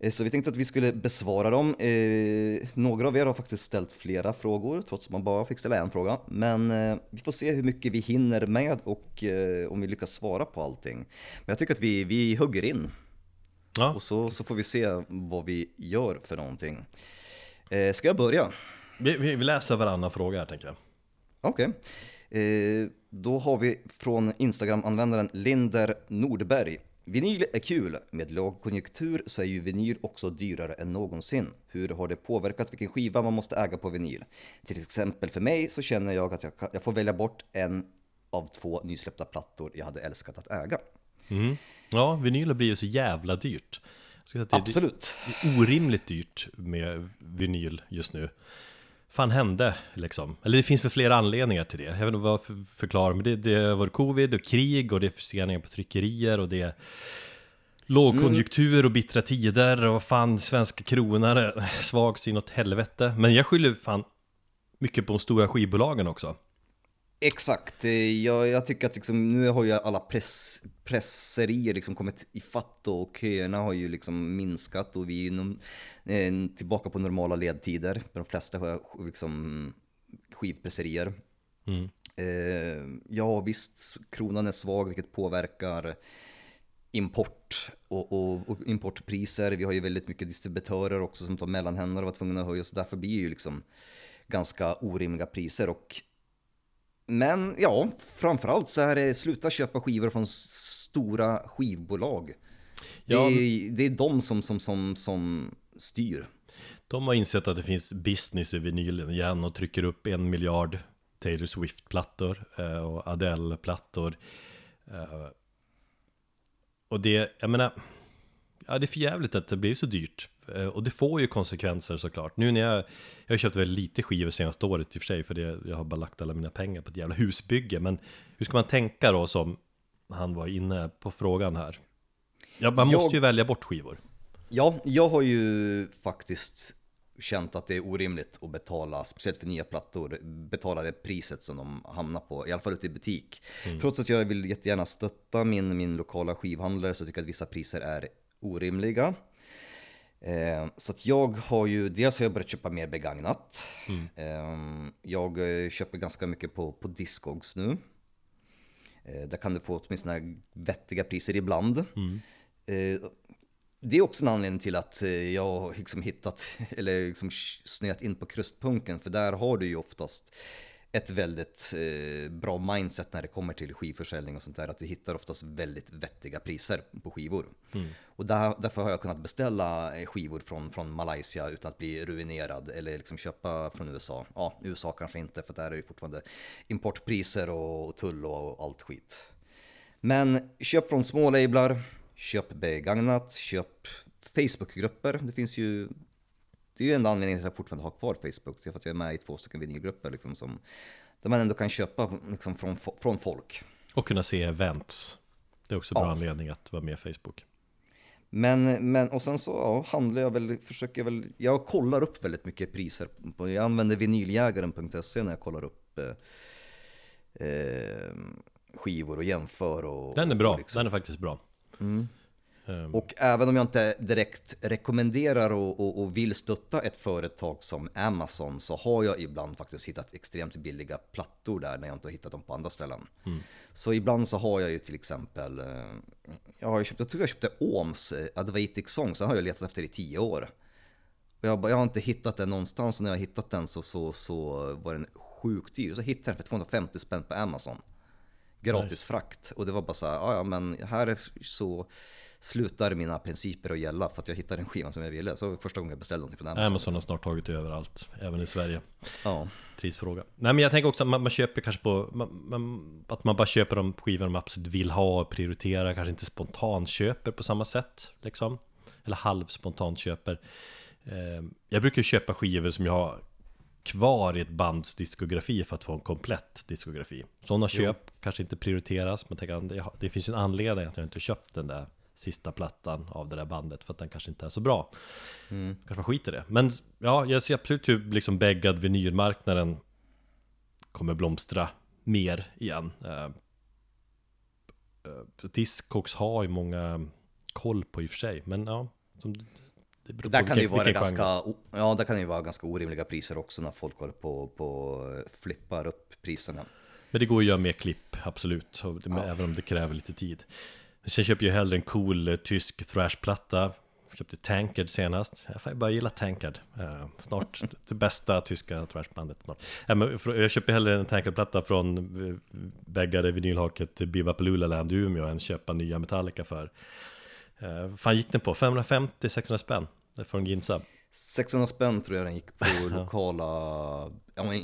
Eh, Så vi tänkte att vi skulle besvara dem. Eh, några av er har faktiskt ställt flera frågor, trots att man bara fick ställa en fråga. Men eh, vi får se hur mycket vi hinner med och eh, om vi lyckas svara på allting. Men jag tycker att vi, vi hugger in. Ja, Och så, så får vi se vad vi gör för någonting. Eh, ska jag börja? vi, vi vi läser varannan fråga här tänker jag. Okej. Eh, då har vi från Instagram-användaren Linder Nordberg. Vinyl är kul. Med lågkonjunktur så är ju vinyl också dyrare än någonsin. Hur har det påverkat vilken skiva man måste äga på vinyl? Till exempel för mig så känner jag att jag, kan- jag får välja bort en av två nysläppta plattor jag hade älskat att äga. Ja, vinyl blir ju så jävla dyrt. Jag skulle säga Absolut. Det är orimligt dyrt med vinyl just nu. Fan hände liksom? Eller det finns väl flera anledningar till det. Jag vet inte vad för förklara, men det, det varit covid och krig och det är förseningar på tryckerier och det är lågkonjunktur och bittra tider och fan svenska kronor svag så inåt helvete. Men jag skyller fan mycket på de stora skivbolagen också. Exakt, Eh, jag, jag tycker att liksom, nu har ju alla press, presserier liksom kommit i fatt och köerna har ju liksom minskat och vi är nom- eh, tillbaka på normala ledtider. med De flesta liksom skivpresserier. Eh, ja visst, kronan är svag vilket påverkar import och, och, och importpriser. Vi har ju väldigt mycket distributörer också som tar mellanhänder och var tvungna att höja så därför blir det ju liksom ganska orimliga priser och men ja, framförallt så är det sluta köpa skivor från stora skivbolag. Ja, det, är, det är de som, som, som, som styr. De har insett att det finns business i vinylen igen och trycker upp en miljard Taylor Swift-plattor eh, och Adele-plattor. Eh, och det, jag menar, ja det är för jävligt att det blir så dyrt. Eh, och det får ju konsekvenser såklart. Nu när jag, jag har köpt väldigt lite skivor senaste året i och för sig, för det, jag har bara lagt alla mina pengar på ett jävla husbygge. Men hur ska man tänka då som han var inne på frågan här? Ja, man Jag- måste ju välja bort skivor. Ja, jag har ju faktiskt känt att det är orimligt att betala, speciellt för nya plattor, betala det priset som de hamnar på, i alla fall ute i butik. Trots att jag vill jättegärna stötta min, min lokala skivhandlare så tycker jag att vissa priser är orimliga. Eh, så att jag har ju, dels har jag börjat köpa mer begagnat. Eh, jag eh, köper ganska mycket på, på Discogs nu. Där kan du få åtminstone vettiga priser ibland. Eh, det är också en anledning till att jag har liksom hittat, eller liksom snöat in på krustpunken, för där har du ju oftast ett väldigt eh, bra mindset när det kommer till skivförsäljning och sånt där, att du hittar oftast väldigt vettiga priser på skivor. Och där, därför har jag kunnat beställa eh, skivor från, från Malaysia utan att bli ruinerad, eller liksom köpa från USA. Ja, USA kanske inte, för där är det fortfarande importpriser och tull och allt skit. Men köp från små lablar, köp begagnat, köp Facebookgrupper. Det finns ju det är ju en anledning till att jag fortfarande har kvar Facebook. Det är för att jag är med i två stycken vinylgrupper liksom, som, där man ändå kan köpa liksom, från, från folk. Och kunna se events. Det är också en bra Ja. anledning att vara med i Facebook. Men, men och sen så ja, handlar jag väl, försöker väl, jag kollar upp väldigt mycket priser. På, jag använder vinyljägaren.se när jag kollar upp eh, eh, skivor och jämför. Och, Den är bra, och liksom- den är faktiskt bra. Ehm, Och även om jag inte direkt rekommenderar och, och, och vill stötta ett företag som Amazon så har jag ibland faktiskt hittat extremt billiga plattor där när jag inte har hittat dem på andra ställen. Så ibland så har jag ju till exempel, eh, jag har köpt, jag tror jag köpte Ohms eh, Advatic Song, så har jag letat efter i tio år. Och jag, jag har inte hittat den någonstans och när jag har hittat den så, så, så var den sjukt dyr. Så hittade jag den för 250 spänn på Amazon. Gratis frakt. Och det var bara så här, "Ja, ja men här är så slutar mina principer att gälla för att jag hittade en skiva som jag ville. Så första gången jag beställde någonting från Amazon. Amazon har snart tagit över allt, även i Sverige. Ja. Trist-fråga. Nej men jag tänker också att man, man köper kanske på, man, man, att man bara köper de skivor man absolut vill ha och prioriterar, kanske inte spontanköper på samma sätt. Liksom. Eller halvspontanköper. Eh, jag brukar köpa skivor som jag har kvar i ett bands diskografi för att få en komplett diskografi. Sådana köp kanske inte prioriteras, men tänker, det, finns en anledning att jag inte köpt den där sista plattan av det där bandet för att den kanske inte är så bra. Kanske man skiter i det. Men ja, jag ser absolut hur liksom bäggad vinylmarknaden kommer blomstra mer igen. Eh, eh, Discogs har ju många koll på i och för sig, men ja, som, det beror Där på kan ju vara genre. ganska, ja, där kan det ju vara ganska orimliga priser också när folk håller på och flippar upp priserna. Men det går att göra mer klipp, absolut, även om det kräver lite tid. Sen köper jag hellre en cool eh, tysk thrashplatta. Köpte Tankard senast. Jag bara gilla Tankard. Eh, snart det bästa tyska thrashbandet. Snart. Jag köper hellre en Tankard-platta från eh, bäggade vinylhaket Bibapaloola Land i Umeå än köpa nya Metallica för. Eh, fan gick den på? 550-600 spänn? Från Ginza. 600 spänn tror jag den gick på lokala,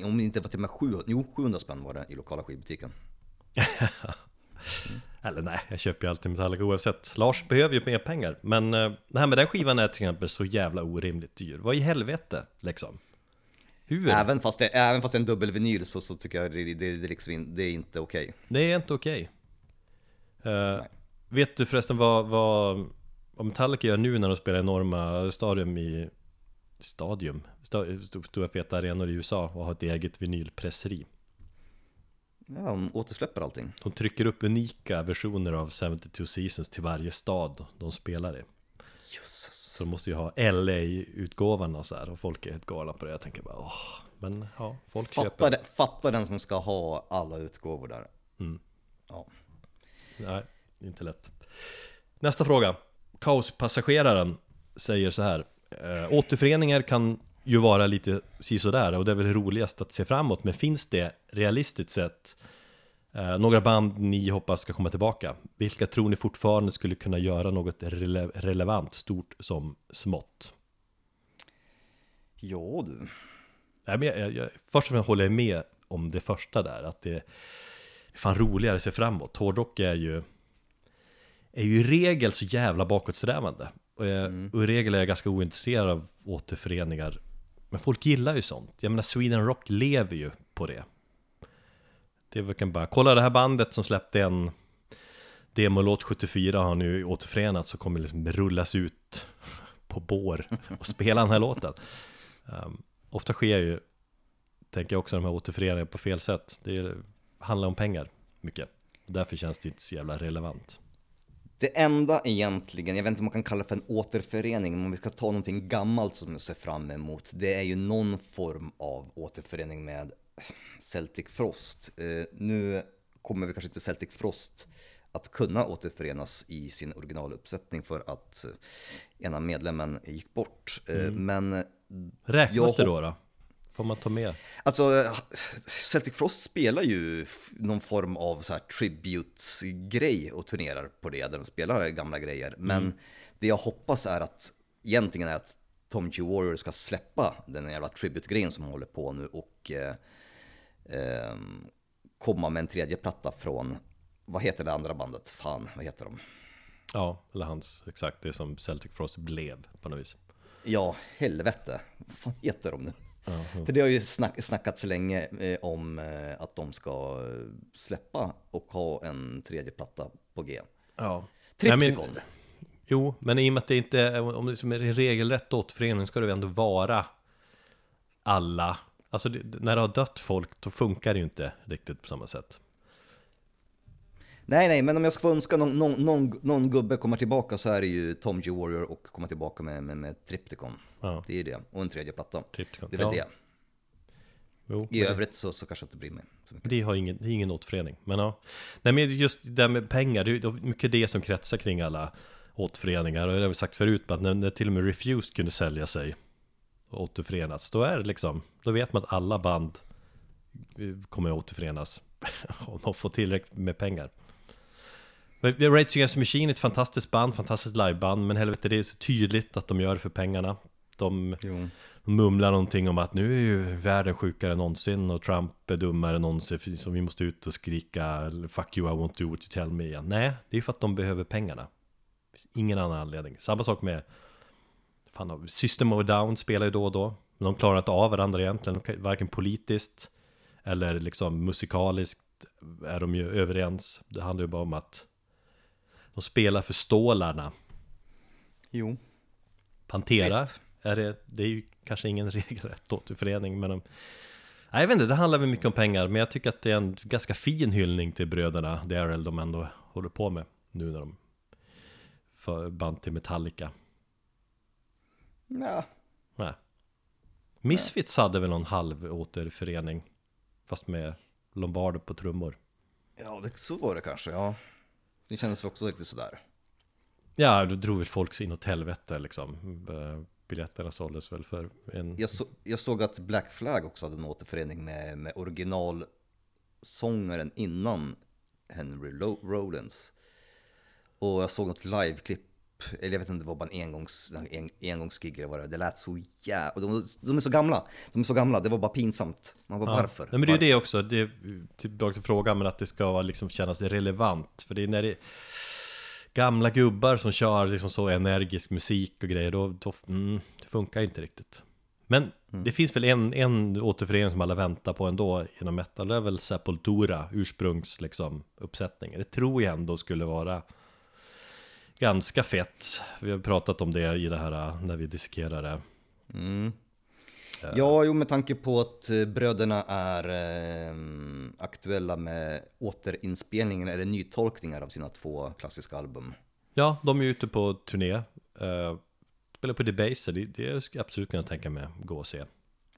om det inte var till och med 700, jo 700 spänn var det i lokala skivbutiken. Eller nej, jag köper ju alltid Metallica oavsett. Lars behöver ju mer pengar. Men eh, det här med den skivan är till exempel så jävla orimligt dyr. Vad i helvete liksom? Hur? Även fast det, även fast det är en dubbelvinyl så, så tycker jag det, det, det, liksom det är inte okej. Det är inte okej. Eh, vet du förresten vad, vad, vad Metallica gör nu när de spelar enorma stadium i Stadium? Sta- sto- Stora feta arenor i USA och har ett eget vinylpresseri. Ja, de återsläpper allting. De trycker upp unika versioner av 72 Seasons till varje stad de spelar i. Jösses. Så de måste ju ha LA-utgåvan och så här och folk är helt galna på det. Jag tänker bara åh, men ja, folk Fatta, köper. det, fatta den som ska ha alla utgåvor där. Ja. Nej, inte lätt. Nästa fråga. Kaospassageraren säger så här. Eh, återföreningar kan ju vara lite sisådär och det är väl roligast att se framåt. Men finns det realistiskt sett eh, några band ni hoppas ska komma tillbaka? Vilka tror ni fortfarande skulle kunna göra något rele relevant, stort som smått? Ja du. Nej, men jag, jag, jag, först och främst håller jag med om det första där, att det är fan roligare att se framåt. Hårdrock är ju, är ju i regel så jävla bakåtsträvande. Och, jag, och i regel är jag ganska ointresserad av återföreningar. Men folk gillar ju sånt. Jag menar, Sweden Rock lever ju på det. Det är verkligen bara, kolla det här bandet som släppte en demolåt 74 har nu återförenats och kommer liksom rullas ut på bår och spela den här låten. Um, ofta sker ju, tänker jag också, de här återföreningarna på fel sätt. Det handlar om pengar mycket. Därför känns det inte så jävla relevant. Det enda egentligen, jag vet inte om man kan kalla det för en återförening, men om vi ska ta någonting gammalt som jag ser fram emot, det är ju någon form av återförening med Celtic Frost. Eh, nu kommer vi kanske inte Celtic Frost att kunna återförenas i sin originaluppsättning för att eh, ena medlemmen gick bort. Eh, Men Räknas det då då? Får man ta med? Alltså, Celtic Frost spelar ju någon form av så här tribute-grej och turnerar på det, där de spelar gamla grejer. Men det jag hoppas är att, egentligen är att Tom G. Warrior ska släppa den jävla tribute-grejen som håller på nu och eh, ehm, komma med en tredje platta från, vad heter det andra bandet? Fan, vad heter de? Ja, eller hans, exakt det som Celtic Frost blev på något vis. Ja, helvete. Vad fan heter de nu? För det har ju snack, snackats länge eh, om eh, att de ska släppa och ha en tredje platta på G. Ja. Triptychon. Jo, men i och med att det inte är, om det är en regelrätt återförening ska det ändå vara alla. Alltså det, när det har dött folk då funkar det ju inte riktigt på samma sätt. Nej, nej, men om jag ska få önska någon, någon, någon, någon gubbe komma tillbaka så är det ju Tom G. Warrior och komma tillbaka med, med, med Triptychon. Ja. Det är det. Och en tredje platta. Triptychon, Det är väl ja. det. Jo, I övrigt så, så kanske jag inte bryr mig så mycket. det, har ingen, det är ingen återförening. Men ja. Nej men just det där med pengar, det är mycket det som kretsar kring alla återföreningar. Och det har vi sagt förut, att när, när till och med Refused kunde sälja sig och återförenas, då är det liksom, då vet man att alla band eh, kommer att återförenas om de får tillräckligt med pengar. Rage Against the Machine är ett fantastiskt band, fantastiskt liveband, men helvete det är så tydligt att de gör det för pengarna. De, Jo. de mumlar någonting om att nu är ju världen sjukare än någonsin och Trump är dummare än någonsin så vi måste ut och skrika Fuck you I won't do what you tell me igen. Nej, det är för att de behöver pengarna. Ingen annan anledning. Samma sak med fan, System of Down spelar ju då och då. Men de klarar inte av varandra egentligen, varken politiskt eller liksom musikaliskt är de ju överens. Det handlar ju bara om att de spelar för stålarna. Jo. Pantera Trist. är det, det är ju kanske ingen regelrätt återförening men de, Nej jag vet inte, det handlar väl mycket om pengar Men jag tycker att det är en ganska fin hyllning till bröderna Darrell de ändå håller på med Nu när de band till Metallica Ja. Nej Misfits hade väl någon halv återförening Fast med Lombardo på trummor Ja, det, så var det kanske. Ja. Det kändes också riktigt sådär. Ja, då drog väl folk in åt helvete liksom Biljetterna såldes väl för en Jag, så, jag såg att Black Flag också hade en återförening med, med originalsångaren innan Henry Rollins. Och jag såg något liveklipp, eller jag vet inte, det var bara en, engångs, en engångsgig eller vad det var. Det lät så jävla... De, de är så gamla, de är så gamla, det var bara pinsamt. Man bara, varför? Nej men det är ju det också, det är tillbaka till frågan men att det ska liksom kännas relevant. För det är när det är gamla gubbar som kör liksom så energisk musik och grejer då, då mm, det funkar inte riktigt. Men det finns väl en, en återförening som alla väntar på ändå inom metal. Det är väl Sepultura, ursprungs liksom uppsättningen. Det tror jag ändå skulle vara ganska fett. Vi har pratat om det i det här när vi dissekerade Ja, jo med tanke på att eh, bröderna är eh, aktuella med återinspelningar eller nytolkningar av sina två klassiska album. Ja, de är ute på turné. Uh, Spelar på Debaser, det, det skulle jag absolut kunna tänka mig gå och se.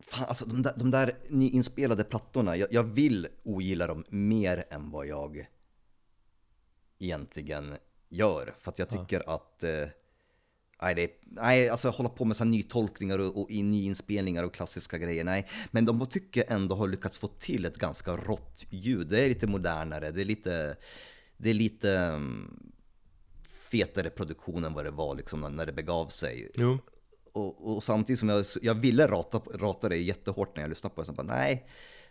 Fan, alltså de där, de där nyinspelade plattorna, jag, jag vill ogilla dem mer än vad jag egentligen gör. För att jag tycker att, eh, nej, det, nej, alltså hålla på med så nytolkningar och, och nyinspelningar och klassiska grejer, nej. Men de tycker ändå har lyckats få till ett ganska rått ljud. Det är lite modernare, det är lite, det är lite mm, fetare produktion än vad det var liksom när det begav sig. Jo, och, och samtidigt som jag, jag ville rata, rata det jättehårt när jag lyssnade på det, så bara, nej,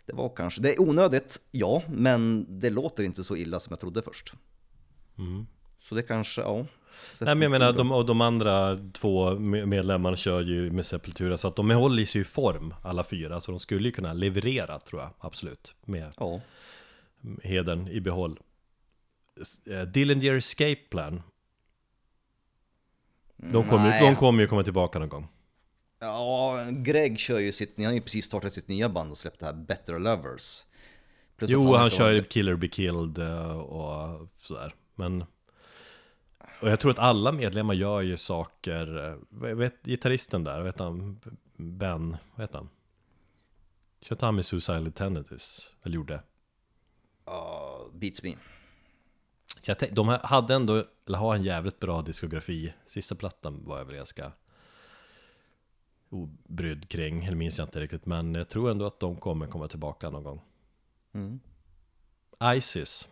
det var kanske, det är onödigt, ja, men det låter inte så illa som jag trodde först. Så det kanske, ja. Nej men jag menar, de, och de andra två me- medlemmarna kör ju med Sepultura Så att de håller sig i form alla fyra Så de skulle ju kunna leverera tror jag, absolut Med Ja, hedern i behåll. Eh, Dillinger Escape Plan. De kommer, de kommer ju komma tillbaka någon gång. Ja Greg kör ju sitt, han har ju precis startat sitt nya band och släppt det här Better Lovers. Plus Jo, han inte kör Killer Be Killed eh, och sådär Men Och jag tror att alla medlemmar gör ju saker eh, Vet gitarristen där, vet han? Ben, vad heter han? Kör inte han med Suicidal Tendencies? Eller gjorde? Ja, Beats Me. Så jag de hade ändå, eller har en jävligt bra diskografi Sista plattan var jag väl ganska obrydd kring, eller minns jag inte riktigt Men jag tror ändå att de kommer komma tillbaka någon gång Mm. Isis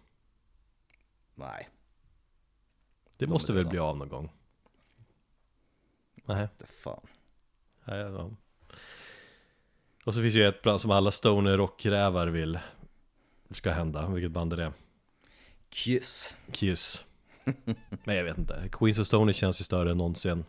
Nej, Det De måste väl bli av någon gång? Nej, det fan. nej ja. Och så finns ju ett band som alla stoner rockrävar vill ska hända, vilket band är det? Kiss. Kiss Men jag vet inte, Queens of Stone känns ju större än någonsin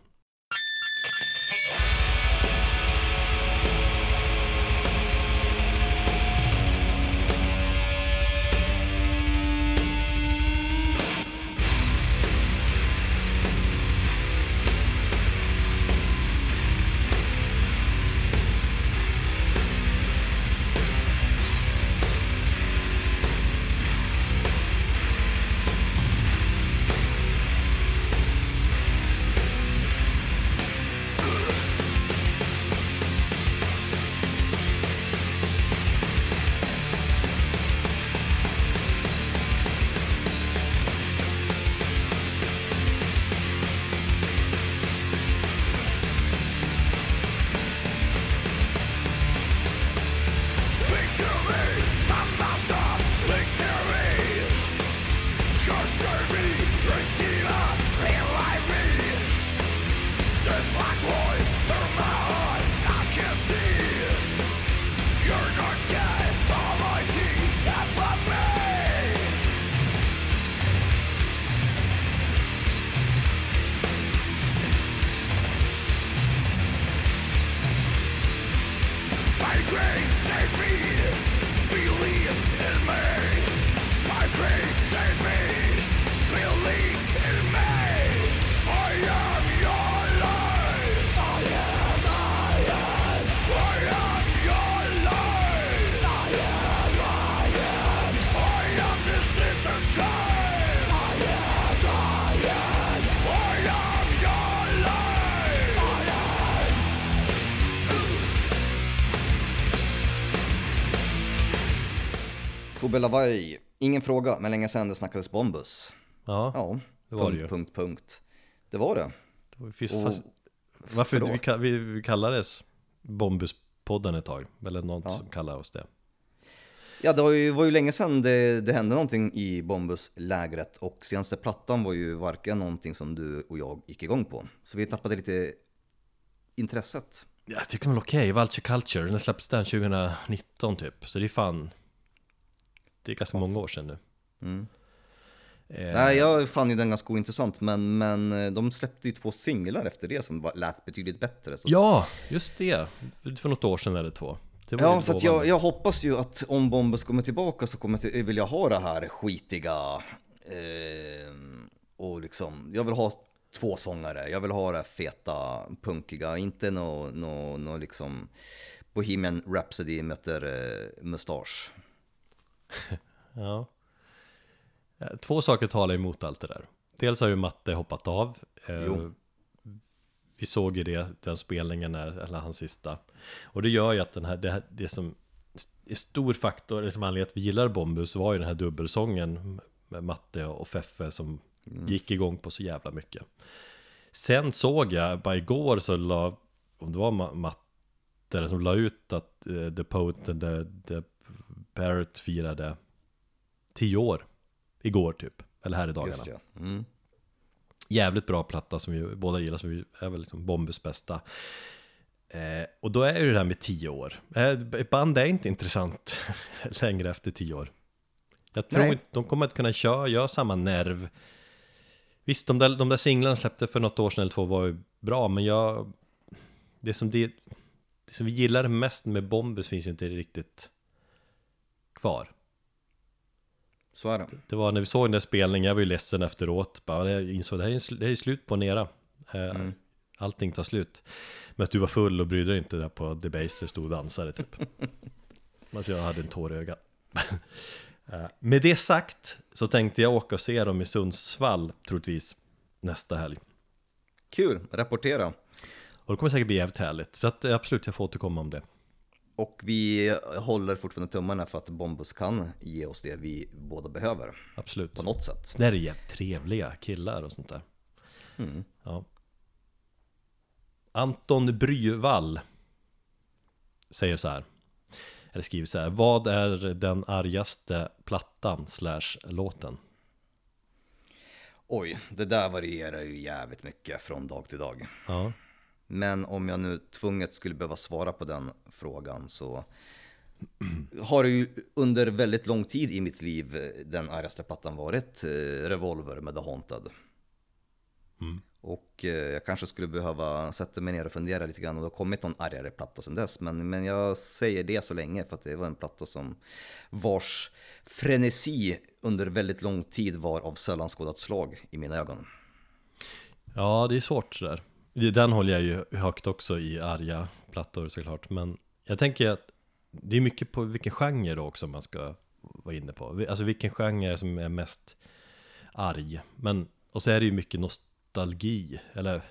Lavaj, ingen fråga, men länge sedan det snackades Bombus. Ja, Ja, Det var punkt, det ju. punkt, punkt. Det var det. det finns Och- fast, Varför förlåt. vi, vi, kallades Bombuspodden ett tag Eller någon Ja. som kallar oss det Ja, det var ju, var ju länge sedan det, det hände någonting i Bombus-lägret och senaste plattan var ju varken någonting som du och jag gick igång på. Så vi tappade lite intresset. Jag tycker den var okej, Vulture Culture, den släpptes den 2019 typ Så det är fan Det är ganska många år sedan nu Mm. eh, Nej, jag fann ju den ganska ointressant, men, men eh, de släppte ju två singlar efter det som var, lät betydligt bättre. Så. Ja, just det! För, något år sedan eller två Ja, så jag, jag hoppas ju att om Bombus kommer tillbaka så kommer jag vill jag ha det här skitiga eh, och liksom, jag vill ha två sångare, jag vill ha det feta, punkiga, inte nå nå nå liksom Bohemian Rhapsody möter eh, mustasch. Ja. Eh, Två saker talar emot allt det där. Dels har ju Matte hoppat av. Eh, Jo. Vi såg ju det, den spelningen, när, eller hans sista. Och det gör ju att den här, det, här- det som är stor faktor, eller som anledning att vi gillar Bombus var ju den här dubbelsången med Matte och Feffe som gick igång på så jävla mycket. Sen såg jag, bara igår så la, om det var Ma- Matte som la ut att eh, The Poet and the, the Parrot firade tio år igår typ, eller här i dagarna. Just ja. Mm. Jävligt bra platta som vi båda gillar, som vi är väl liksom Bombus bästa. Eh, och då är ju det här med tio år. Eh, ett band är inte intressant längre efter tio år. Jag tror Nej. inte, de kommer inte kunna köra, göra samma nerv. Visst, de där, de där singlarna släppte för något år sedan eller två var ju bra, men jag... Det som, det, det som vi gillar mest med Bombus finns ju inte riktigt kvar. Så är det. Det var när vi såg den där spelningen, jag var ju ledsen efteråt. Bara, jag insåg det här är, sl- det här är slut på Nera. Eh, Allting tar slut. Men att du var full och brydde dig inte där på Debaser, stod och dansade typ. alltså jag hade en tår i ögat. Eh, Med det sagt så tänkte jag åka och se dem i Sundsvall troligtvis nästa helg. Kul, rapportera. Och det kommer säkert bli jävligt härligt. Så att, eh, absolut, jag får återkomma om det. Och vi håller fortfarande tummarna för att Bombus kan ge oss det vi båda behöver. Absolut. På något sätt. Det är jävligt trevliga killar och sånt där. Ja. Anton Bryvall säger så här. Eller skriver så här. Vad är den argaste plattan slash låten? Oj, det där varierar ju jävligt mycket från dag till dag. Ja. Men om jag nu tvunget skulle behöva svara på den frågan så har ju under väldigt lång tid i mitt liv eh, den argaste plattan varit eh, Revolver med The Haunted. Och eh, jag kanske skulle behöva sätta mig ner och fundera lite grann och det har kommit någon argare platta sedan dess. Men, men jag säger det så länge för att det var en platta som vars frenesi under väldigt lång tid var av sällan skådat slag i mina ögon. Ja, det är svårt sådär. Den håller jag ju högt också i arga plattor såklart. Men jag tänker att det är mycket på vilken genre då också man ska vara inne på. Alltså vilken genre som är mest arg. Men, och så är det ju mycket nostalgi. Eller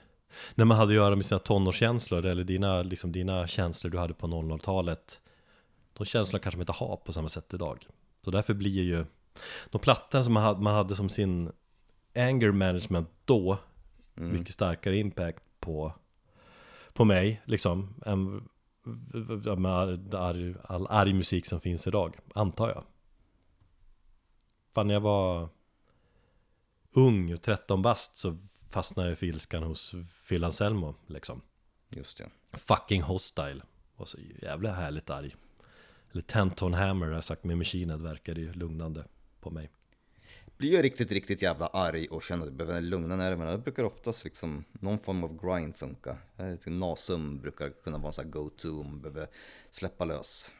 när man hade att göra med sina tonårskänslor eller dina, liksom dina känslor du hade på 00-talet. De känslorna kanske man inte har på samma sätt idag. Så därför blir ju de plattor som man hade, man hade som sin anger management då mycket starkare impact på, på mig liksom än med all, all, all arg musik som finns idag, antar jag. Fan, när jag var ung och 13 bast så fastnade jag för ilskan hos Phil Anselmo liksom. Just det. Fucking hostile. Var så jävla härligt arg. Eller Tenton Hammer har jag sagt med Machine verkar ju lugnande på mig. Blir jag riktigt, riktigt jävla arg och känner att jag behöver lugna nerverna, då brukar oftast liksom någon form av grind funka. Nasum brukar kunna vara en sån här go-to om man behöver släppa lös.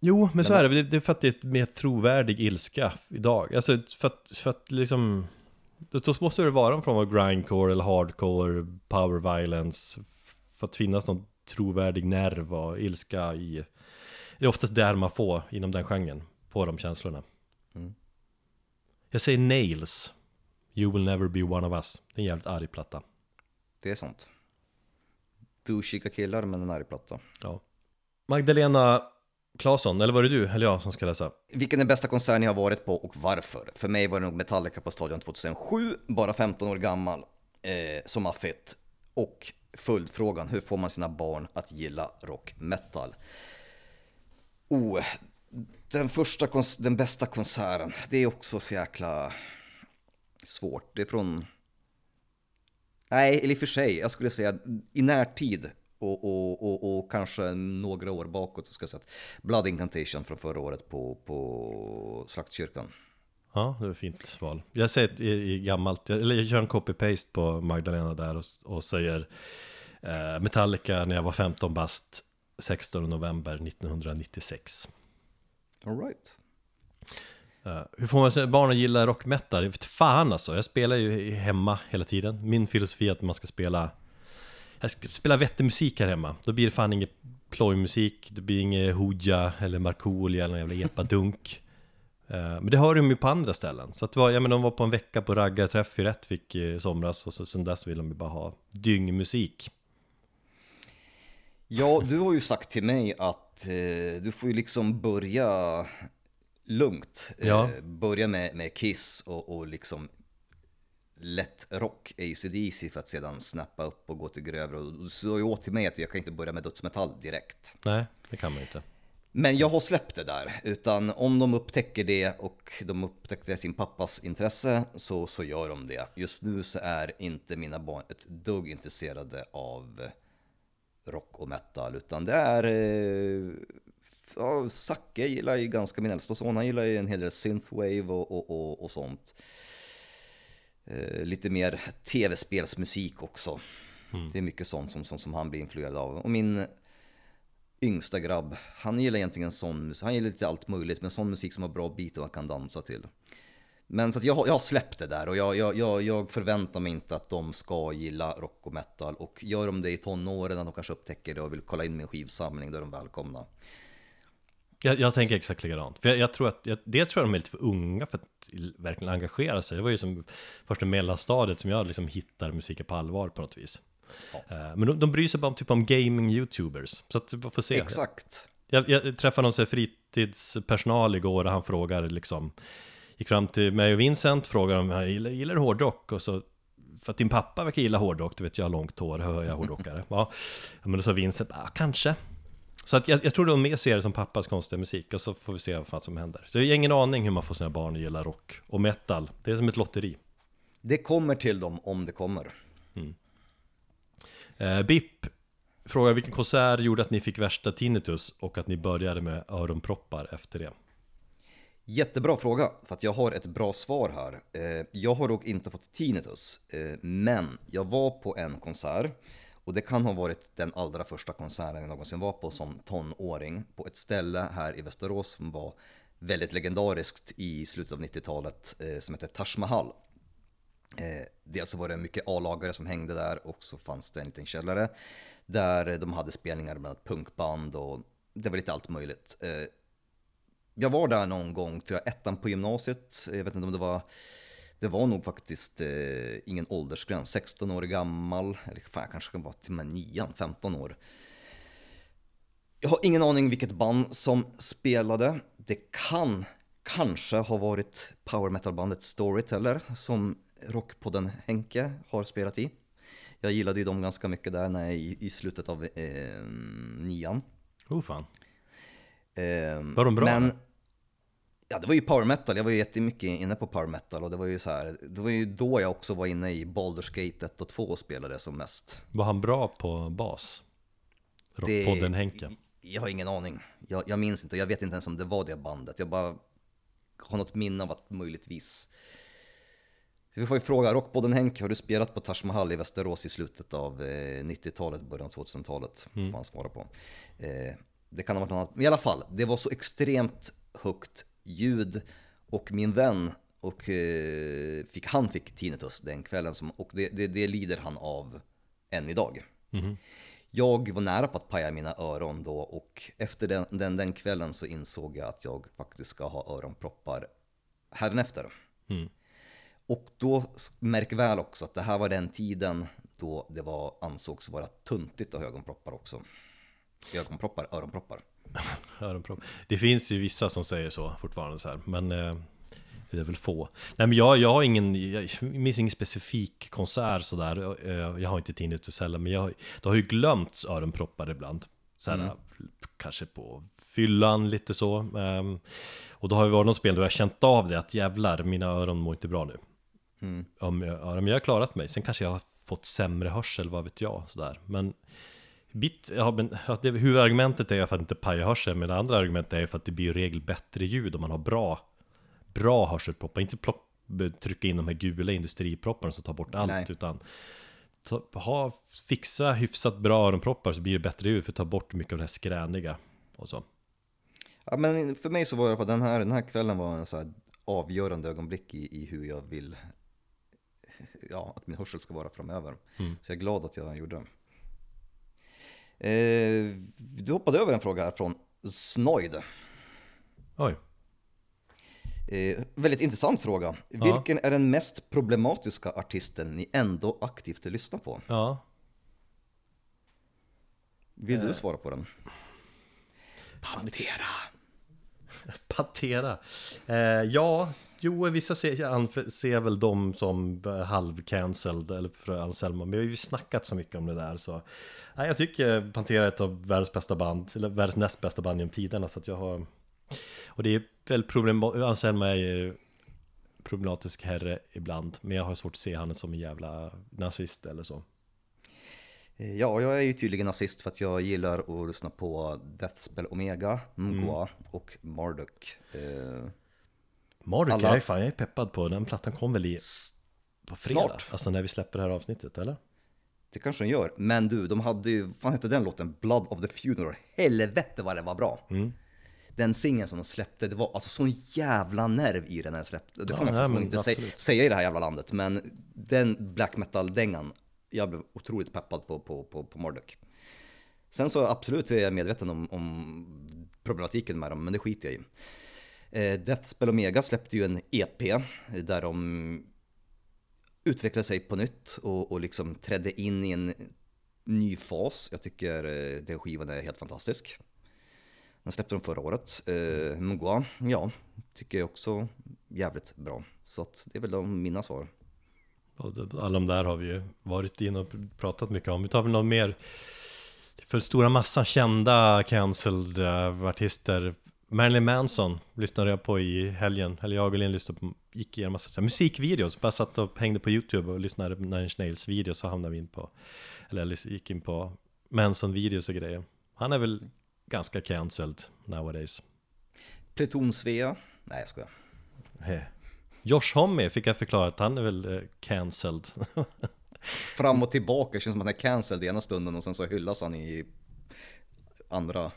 Jo, men så är det. Det- är för att det är mer trovärdig ilska idag. Alltså för att, för att liksom... Då måste det vara en form av grindcore eller hardcore, power violence. För att finnas någon trovärdig nerv och ilska i... Det är oftast där man får inom den genren. På de känslorna. Jag säger Nails. You will never be one of us. Det är en jävligt arg platta. Det är sånt. Douchiga killar med en arg platta. Ja. Magdalena Claesson, eller var det du eller jag som ska läsa? Vilken är bästa konsert ni har varit på och varför? För mig var det nog Metallica på Stadion 2007, bara 15 år gammal, eh, som affett. Och följdfrågan, hur får man sina barn att gilla rock metal? Oh, den första, kons- den bästa konserten, det är också så jäkla svårt. Det är från... Nej, eller i och för sig, jag skulle säga i närtid och, och, och, och kanske några år bakåt så ska jag säga att Blood Incantation från förra året på, på Slaktkyrkan. Ja, det var ett fint val. Jag säger ett i, i gammalt, eller jag kör en copy-paste på Magdalena där och, och säger eh, Metallica när jag var 15 bast 16 november 1996. All right. Eh, hur får man barn att gilla rock metal? Jag vet fan alltså, jag spelar ju hemma hela tiden. Min filosofi är att man ska spela jag ska spela vettig musik här hemma. Då blir det fan inget plojmusik, det blir inget Hooja eller Markoolio eller någon jävla epadunk. Eh, Men det hör de ju på andra ställen. Så att var, ja, men de var på en vecka på raggarträff i Rättvik i somras och så, sen dess vill de ju bara ha dyngmusik. Ja, du har ju sagt till mig att eh, du får ju liksom börja lugnt. Eh, Ja. Börja med, med Kiss och, och liksom lätt rock, AC/DC för att sedan snappa upp och gå till grövre. Och du sa ju åt till mig att jag kan inte börja med dödsmetall direkt. Nej, det kan man inte. Men jag har släppt det där, utan om de upptäcker det och de upptäcker sin pappas intresse så, så gör de det. Just nu så är inte mina barn ett dugg intresserade av rock och metal, utan det är... eh, Ja, Zacke gillar ju ganska, min äldsta son, han gillar ju en hel del synthwave och, och, och, och sånt. Eh, lite mer tv-spelsmusik också. Det är mycket sånt som, som, som han blir influerad av. Och min yngsta grabb, han gillar egentligen sån musik. Han gillar lite allt möjligt, men sån musik som har bra beat och han kan dansa till. Men så att jag, jag har släppt det där och jag, jag, jag, förväntar mig inte att de ska gilla rock och metal. Och gör de det i tonåren, när de kanske upptäcker det och vill kolla in min skivsamling, då är de välkomna. Jag, jag tänker exakt likadant. För jag, jag tror att, jag, det tror jag de är lite för unga för att verkligen engagera sig. Det var ju som första mellanstadiet som jag liksom hittar musiken på allvar på något vis. Eh, Men de, de bryr sig bara om, typ om gaming-youtubers. Så att vi får se. Exakt. Jag, jag träffade någon fritidspersonal igår och han frågar liksom Gick fram till mig och Vincent, frågar om jag gillar, gillar hårdrock? Och så för att din pappa verkar gilla hårdrock, du vet jag har långt hår, hör jag hårdrockare? Ja, men då sa Vincent, ah, kanske Så att jag, jag tror de mer ser det som pappas konstiga musik och så får vi se vad fan som händer Så jag har ingen aning hur man får sina barn att gilla rock och metal Det är som ett lotteri Det kommer till dem om det kommer. eh, BIP frågar vilken konsert gjorde att ni fick värsta tinnitus och att ni började med öronproppar efter det? Jättebra fråga, för att jag har ett bra svar här. Eh, jag har dock inte fått tinnitus, eh, men jag var på en konsert och det kan ha varit den allra första konserten jag någonsin var på som tonåring på ett ställe här i Västerås som var väldigt legendariskt i slutet av 90-talet eh, som heter Taj Mahal. Eh, dels så alltså var det mycket A-lagare som hängde där och så fanns det en liten källare där de hade spelningar med punkband och det var lite allt möjligt. Eh, jag var där någon gång, tror jag, ettan på gymnasiet. Jag vet inte om det var... Det var nog faktiskt eh, ingen åldersgräns, 16 år gammal, eller fan, jag kanske var till och med nian, 15 år. Jag har ingen aning vilket band som spelade. Det kan kanske ha varit power metal-bandet Storyteller som rockpodden Henke har spelat i. Jag gillade ju dem ganska mycket där när jag, i, i slutet av eh, nian. Oh fan var de bra, Men, eller? ja, det var ju power metal. Jag var ju jättemycket inne på power metal och det var ju så här. Det var ju då jag också var inne i Baldur's Gate 1 och 2 och spelade som mest. Var han bra på bas? Det- Henke Jag har ingen aning. Jag, jag minns inte. Jag vet inte ens om det var det bandet. Jag bara har något minne av att möjligtvis. Vi får ju fråga Rockpodden Henke, har du spelat på Taj Mahal i Västerås i slutet av eh, 90-talet, början av 2000-talet? Mm. Får han svara på. Eh, det kan ha varit något annat. Men i alla fall, det var så extremt högt ljud och min vän och eh, fick, han fick tinnitus den kvällen som, och det, det, det lider han av än idag. Jag var nära på att paja mina öron då och efter den, den, den kvällen så insåg jag att jag faktiskt ska ha öronproppar härnäfter. Och då, märk väl också att det här var den tiden då det var, ansågs vara tuntigt att ha ögonproppar också. Ögonproppar, öronproppar. Öronpropp. Det finns ju vissa som säger så fortfarande så här, men eh, det är väl få. Nej men jag, jag har ingen, jag minns ingen specifik konsert sådär. Eh, Jag har inte tinnitus heller, men jag, har- det har ju glömts öronproppar ibland. Så här, Kanske på fyllan lite så. Ehm, Och då har det varit något spel då jag har känt av det, att jävlar, mina öron mår inte bra nu. Om jag, ja, men jag har klarat mig, sen kanske jag har fått sämre hörsel, vad vet jag, sådär. Men Bit, ja, men, det, huvudargumentet är för att inte paja hörseln, men det andra argumentet är för att det blir i regel bättre ljud om man har bra, bra hörselproppar. Inte plopp, trycka in de här gula industripropparna som tar bort allt, Nej. utan ta, ha, fixa hyfsat bra öronproppar så blir det bättre ljud för att ta bort mycket av det här skräniga och så. Ja, men för mig så var det på den här, den här kvällen var en så här avgörande ögonblick i, i hur jag vill ja, att min hörsel ska vara framöver. Så jag är glad att jag gjorde det. Eh, du hoppade över en fråga här från Snoid. Oj, Eh, väldigt intressant fråga. Vilken är den mest problematiska artisten ni ändå aktivt lyssnar på? ja. Vill du svara på den? Pantera. Pantera. Eh, ja, jo, vissa ser, anf- ser väl dem som eh, halv-cancelled eller för Anselmo, men vi har ju snackat så mycket om det där så nej, jag tycker Pantera är ett av världens bästa band, eller världens näst bästa band genom tiderna så att jag har och det är väl problem, Anselmo är ju problematisk herre ibland, men jag har svårt att se han som en jävla nazist eller så. Eh, Ja, jag är ju tydligen nazist för att jag gillar att lyssna på Deathspell Omega, Mgwa och Marduk. Eh, Marduk, Alla- jag är fan, jag är peppad på den plattan kom väl i på fredag? Snart. Alltså när vi släpper det här avsnittet, eller? det kanske de gör, men du, de hade ju, vad hette den låten? Blood of the Funeral. Helvete vad det var bra! Mm. Den singeln som de släppte, det var alltså sån jävla nerv i den när jag släppte. Det får Ja, man nej, inte säga, absolut. säga i det här jävla landet, men den black metal-dängan, jag blev otroligt peppad på, på, på, på Marduk. Sen så absolut är jag medveten om, om problematiken med dem, men det skiter jag i. Eh, Deathspell Omega släppte ju en EP där de utvecklade sig på nytt och, och liksom trädde in i en ny fas. Jag tycker eh, den skivan är helt fantastisk. Den släppte de förra året. Eh, Mugua, ja, tycker jag också jävligt bra. Så att det är väl de mina svar. Alla de där har vi ju varit in och pratat mycket om. Vi tar väl något mer för stora massan kända cancelled eh, artister. Marilyn Manson lyssnade jag på i helgen, eller jag och Linn lyssnade på, gick igenom massa musikvideos, bara satt och hängde på YouTube och lyssnade på Nine Nails videos så hamnade vi in på, eller gick in på Manson-videos och grejer. Han är väl ganska cancelled nowadays. Pluton Svea, nej jag skojar. He. Josh Homme fick jag förklara att han är väl eh, cancelled. Fram och tillbaka, känns som att han är cancelled ena stunden och sen så hyllas han i andra.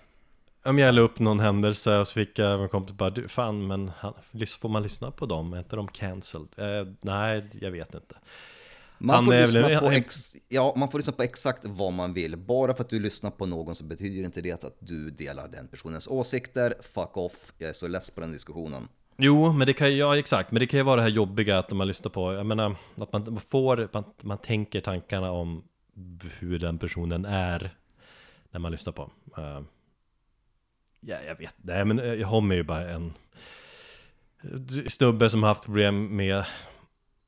Om jag la upp någon händelse och så fick jag en kompis bara du, fan men han, får man lyssna på dem? Är inte de cancelled? Eh, nej, jag vet inte. Man Han får, väl lyssna en- på ex, ja, man får lyssna på exakt vad man vill. Bara för att du lyssnar på någon så betyder inte det att du delar den personens åsikter. Fuck off, jag är så less på den diskussionen. Jo, men det kan ju, ja exakt, men det kan ju vara det här jobbiga att man lyssnar på, jag menar, att man får, man, man tänker tankarna om hur den personen är när man lyssnar på. Uh, ja, jag vet, nej men eh, jag har är ju bara en eh, snubbe som har haft problem med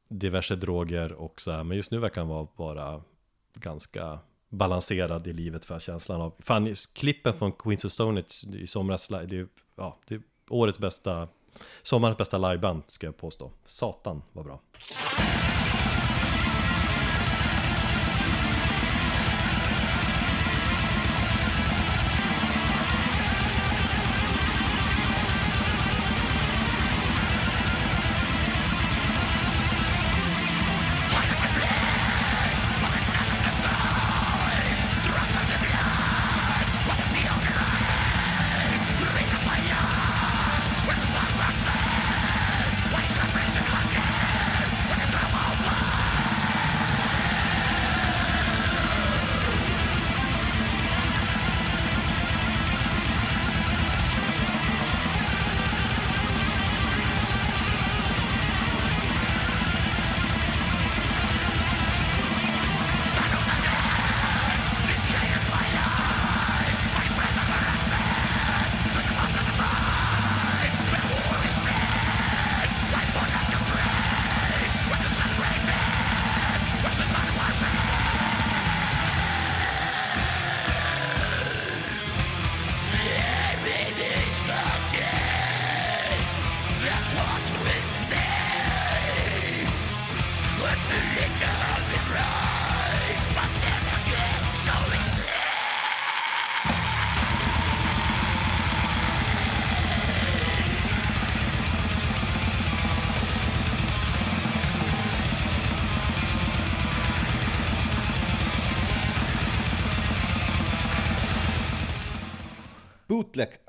diverse droger och så här, men just nu verkar han vara bara ganska balanserad i livet för känslan av, fan klippen från Queens of Stone i somras, det är, ju- ja, det är årets bästa Sommarens bästa liveband ska jag påstå. Satan vad bra.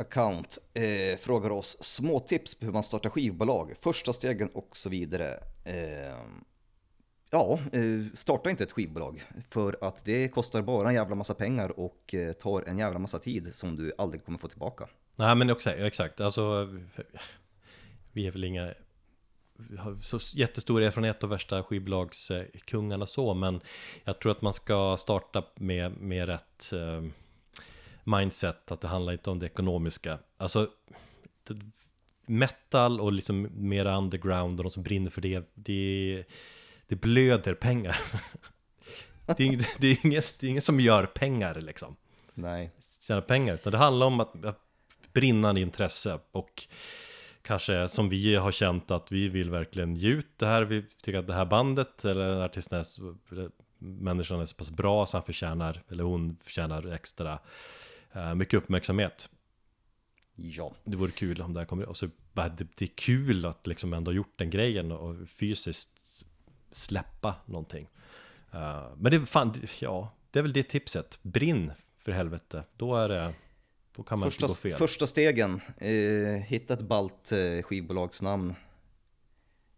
Account eh, frågar oss små tips på hur man startar skivbolag, första stegen och så vidare. Eh, ja, eh, starta inte ett skivbolag för att det kostar bara en jävla massa pengar och eh, tar en jävla massa tid som du aldrig kommer få tillbaka. Nej men också, exakt, alltså Vi är väl inga vi har så jättestor erfarenhet av värsta skivbolagskungarna så Men jag tror att man ska starta med, med rätt eh, mindset Att det handlar inte om det ekonomiska Alltså metal och liksom mera underground och de som brinner för det, det, det blöder pengar. Det är, ing- det, är inget, det är ingen som gör pengar liksom, Nej. tjänar pengar, utan det handlar om att, att brinnande intresse och kanske som vi har känt att vi vill verkligen ge ut det här, vi tycker att det här bandet eller artisten är så, människan är så pass bra så han förtjänar, eller hon förtjänar extra mycket uppmärksamhet. Ja. Det vore kul om det här kommer, och så det, är kul att liksom ändå gjort den grejen och fysiskt släppa någonting. Eh, men det är fan, ja, det är väl det tipset. Brinn för helvete, då är det, då kan man Första, inte gå fel. första stegen, eh, hitta ett ballt eh, skivbolagsnamn.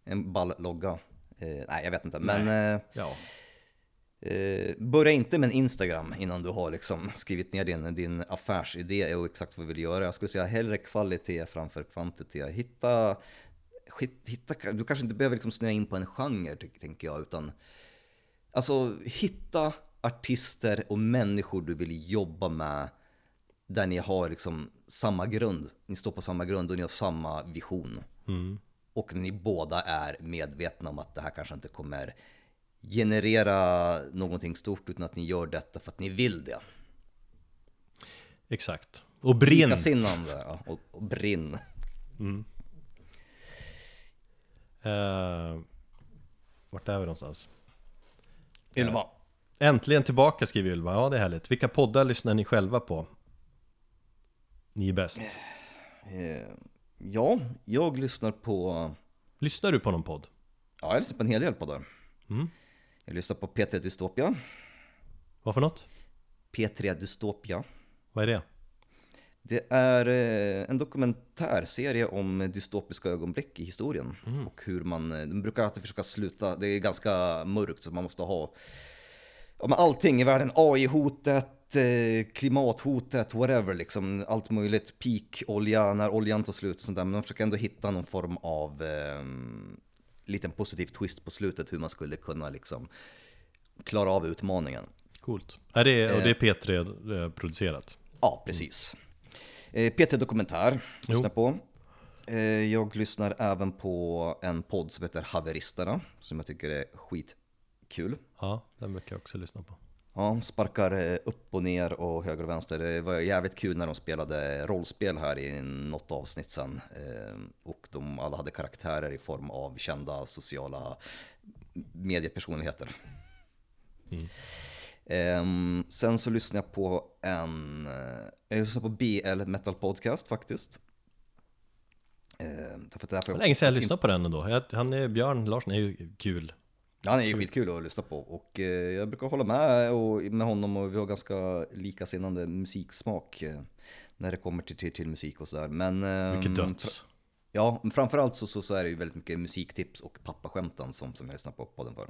En ball logga. Eh, nej, jag vet inte. Men eh, Ja, eh, börja inte med en Instagram innan du har liksom skrivit ner din, din affärsidé och exakt vad du vill göra. Jag skulle säga hellre kvalitet framför kvantitet. Hitta, hitta du kanske inte behöver liksom snöa in på en genre, tänker jag, utan alltså hitta artister och människor du vill jobba med där ni har liksom samma grund. Ni står på samma grund och ni har samma vision. Och ni båda är medvetna om att det här kanske inte kommer generera någonting stort utan att ni gör detta för att ni vill det. exakt. Och brinn! Likasinnande ja, och, och brinn. Eh, vart är vi någonstans? Ylva. Äntligen tillbaka skriver Ylva, ja det är härligt. Vilka poddar lyssnar ni själva på? Ni är bäst. Eh, ja, jag lyssnar på, Lyssnar du på någon podd? ja jag lyssnar på en hel del poddar. Mm. Jag lyssnar på P3 Dystopia. Vad för något? P3 Dystopia. Vad är det? Det är eh, en dokumentärserie om dystopiska ögonblick i historien. Mm. Och hur man, eh, de brukar alltid försöka sluta, det är ganska mörkt så man måste ha ja, men allting i världen. AI-hotet, eh, klimathotet, whatever liksom. Allt möjligt. Peak, olja, när oljan tar slut och sånt där. Men de försöker ändå hitta någon form av eh, liten positiv twist på slutet. Hur man skulle kunna liksom klara av utmaningen. Coolt. Är det, och det är P3 eh, producerat? Ja, precis. Eh, P3 Dokumentär lyssnar på. Eh, jag lyssnar även på en podd som heter Haveristerna, som jag tycker är skitkul. Ja, den brukar jag också lyssna på. Ja, sparkar eh, upp och ner och höger och vänster. Det var jävligt kul när de spelade rollspel här i något avsnitt sen. Eh, Och de alla hade karaktärer i form av kända sociala mediepersonligheter. Ehm, sen så lyssnar jag på en, eh, jag lyssnar på BL Metal Podcast faktiskt. Ehm, därför att Det var länge sedan jag lyssnade på den ändå. Han är, Björn Larsson är ju kul. Ja, han är ju skitkul att lyssna på och eh, jag brukar hålla med, och, med honom och vi har ganska likasinnande musiksmak eh, när det kommer till, till, till musik och sådär. Men, eh, Mycket döds. Ja, framförallt så, så, så är det ju väldigt mycket musiktips och pappaskämten som, som jag lyssnar på podden för.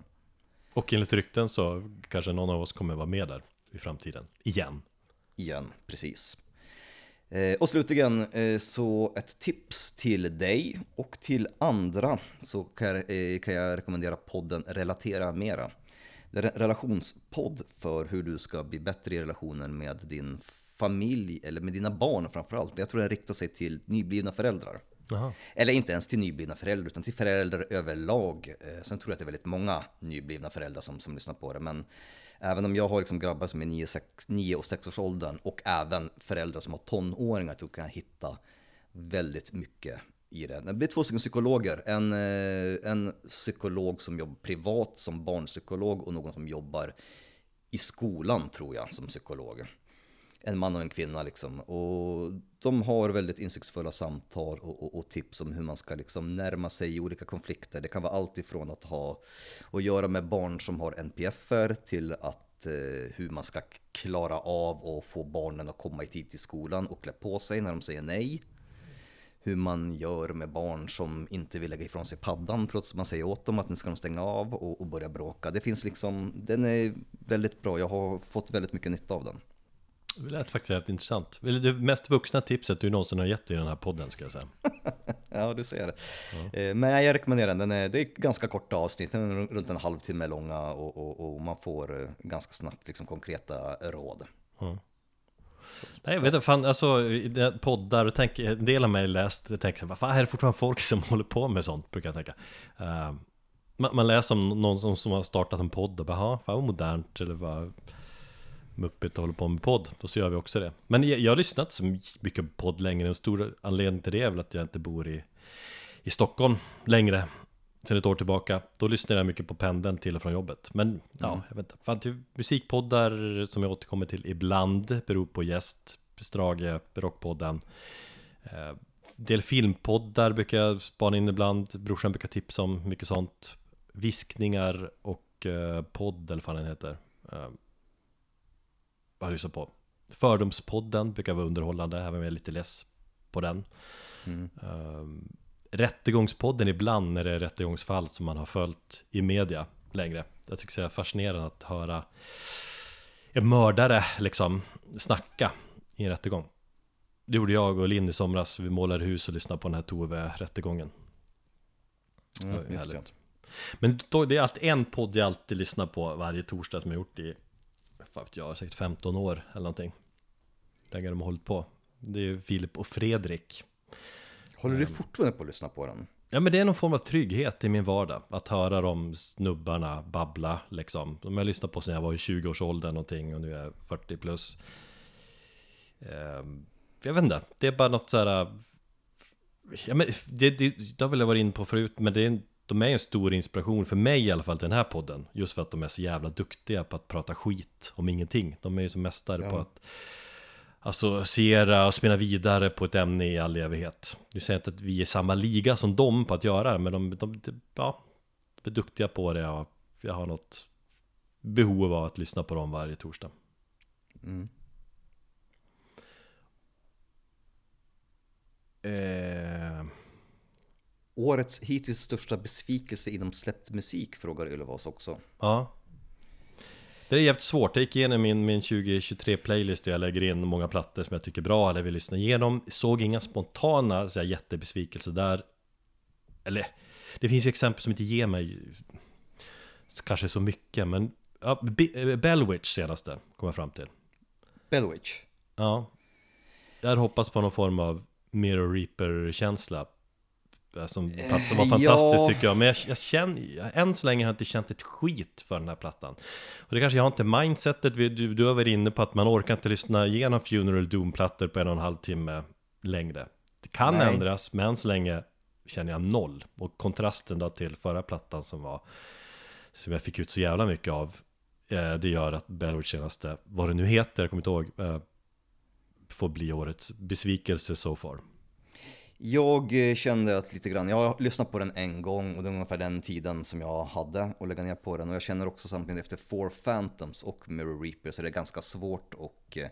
Och enligt rykten så kanske någon av oss kommer vara med där i framtiden. Igen. Igen, precis. Eh, och slutligen eh, så ett tips till dig och till andra så kan, jag, eh, kan jag rekommendera podden Relatera Mera. Det är en relationspodd för hur du ska bli bättre i relationen med din familj eller med dina barn framförallt. Jag tror den riktar sig till nyblivna föräldrar. Jaha. Eller inte ens till nyblivna föräldrar, utan till föräldrar överlag. Sen tror jag att det är väldigt många nyblivna föräldrar som, som lyssnar på det. Men även om jag har liksom grabbar som är 9, 6, 9 och 6 års åldern och även föräldrar som har tonåringar, så kan jag hitta väldigt mycket i det. Det blir två stycken psykologer. En, eh, en psykolog som jobbar privat som barnpsykolog och någon som jobbar i skolan tror jag som psykolog en man och en kvinna liksom. Och de har väldigt insiktsfulla samtal och, och, och tips om hur man ska liksom närma sig i olika konflikter. Det kan vara allt ifrån att ha att göra med barn som har NPFer till att eh, hur man ska klara av och få barnen att komma i tid till skolan och klä på sig när de säger nej. Hur man gör med barn som inte vill lägga ifrån sig paddan trots att man säger åt dem att nu ska de stänga av och, och börja bråka. Det finns liksom, den är väldigt bra. Jag har fått väldigt mycket nytta av den. Det lät faktiskt jävligt intressant. Det mest vuxna tipset du någonsin har gett i den här podden ska jag säga. Ja, du ser det. Eh, Men jag rekommenderar den. den är, det är ganska korta avsnitt, runt en halvtimme långa och, och, och man får eh, ganska snabbt liksom konkreta råd. Nej jag vet inte, fan alltså poddar tänk, en del av mig läst, tänker vad fan är det fortfarande folk som håller på med sånt, brukar jag tänka. Eh, man, man läser om någon som, som har startat en podd och bara, "Ja, fan vad modernt eller vad muppigt att hålla på med podd, och så gör vi också det. Men jag, jag har lyssnat så mycket på podd längre, och stor anledning till det är väl att jag inte bor i, i Stockholm längre. Sen ett år tillbaka, då lyssnar jag mycket på pendeln till och från jobbet. Men ja, jag vet inte, fan till musikpoddar som jag återkommer till ibland, beror på gäst, Strage, Rockpodden. Eh, del filmpoddar brukar jag spana in ibland, brorsan brukar tipsa om mycket sånt. Viskningar och eh, podd eller vad den heter. Eh, har lyssnat på? Fördomspodden brukar vara underhållande, även om jag är lite less på den. Um, rättegångspodden ibland när det är rättegångsfall som man har följt i media längre. Jag tycker det är fascinerande att höra en mördare liksom snacka i en rättegång. Det gjorde jag och Linn i somras, vi målade hus och lyssnade på den här Tove-rättegången. Mm. Men det är alltid en podd jag alltid lyssnar på varje torsdag som jag gjort i, vet jag, säkert 15 år eller någonting. Längre de har hållit på. Det är ju Filip och Fredrik. Håller du fortfarande på att lyssna på den? Ja men det är någon form av trygghet i min vardag Att höra de snubbarna babbla liksom De jag lyssnat på sen jag var i 20-årsåldern någonting och nu är jag 40 plus Ehm, Jag vet inte, det är bara något såhär ja, men det, det, det har väl jag varit inne på förut Men det är, en- de är en stor inspiration för mig i alla fall till den här podden Just för att de är så jävla duktiga på att prata skit om ingenting De är ju som mästare på att associera och spinna vidare på ett ämne i all evighet. Nu säger jag inte att vi är samma liga som dem på att göra det, men de, de, de, ja, de är duktiga på det och jag har något behov av att lyssna på dem varje torsdag. Eh, Årets hittills största besvikelse inom släppt musik frågar Ylva oss också. ja. Det är jävligt svårt, jag gick igenom min, min 2023 playlist där jag lägger in många plattor som jag tycker är bra eller vill lyssna igenom Såg inga spontana så här, jättebesvikelser där Eller, det finns ju exempel som inte ger mig Kanske så mycket, men ja, Be- Bellwitch senaste, kom jag fram till Bellwitch. Ja hade hoppats på någon form av Mirror Reaper-känsla eh, som, som var Eh, fantastisk ja. tycker jag. Men jag, jag känner, än så länge har jag inte känt ett skit för den här plattan. Och det kanske jag har inte mindsetet, du, du har varit inne på att man orkar inte lyssna igenom Funeral Doom-plattor på en och en halv timme längre. Det kan Nej. ändras, men än så länge känner jag noll. Och kontrasten då till förra plattan som var Som jag fick ut så jävla mycket av eh, Det gör att Bellwitch senaste, vad det nu heter, jag kommer inte ihåg eh, Får bli årets besvikelse so far Jag eh, kände att lite grann, jag har lyssnat på den en gång och det är ungefär den tiden som jag hade att lägga ner på den. Och jag känner också samtidigt efter Four Phantoms och Mirror Reaper så det är ganska svårt att eh,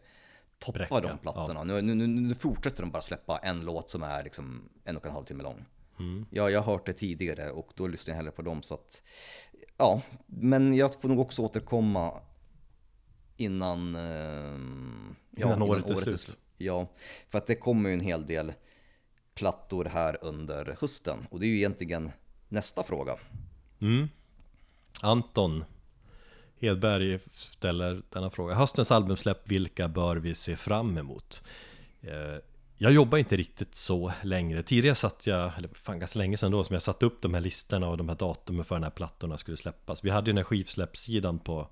toppa Bräcka, de plattorna. Nu, nu, nu, nu fortsätter de bara släppa en låt som är liksom en och en halv timme lång. Ja, jag har hört det tidigare och då lyssnar jag hellre på dem så att ja, men jag får nog också återkomma innan, eh, Innan året är slut. Ja, för att det kommer ju en hel del plattor här under hösten. Och det är ju egentligen nästa fråga. Mm. Anton Hedberg ställer denna fråga. Höstens albumsläpp, vilka bör vi se fram emot? Eh, jag jobbar inte riktigt så längre. Tidigare satt jag, eller fan ganska länge sedan då Som jag satte upp de här listorna och de här datumen för när plattorna skulle släppas. Vi hade ju den här skivsläppssidan på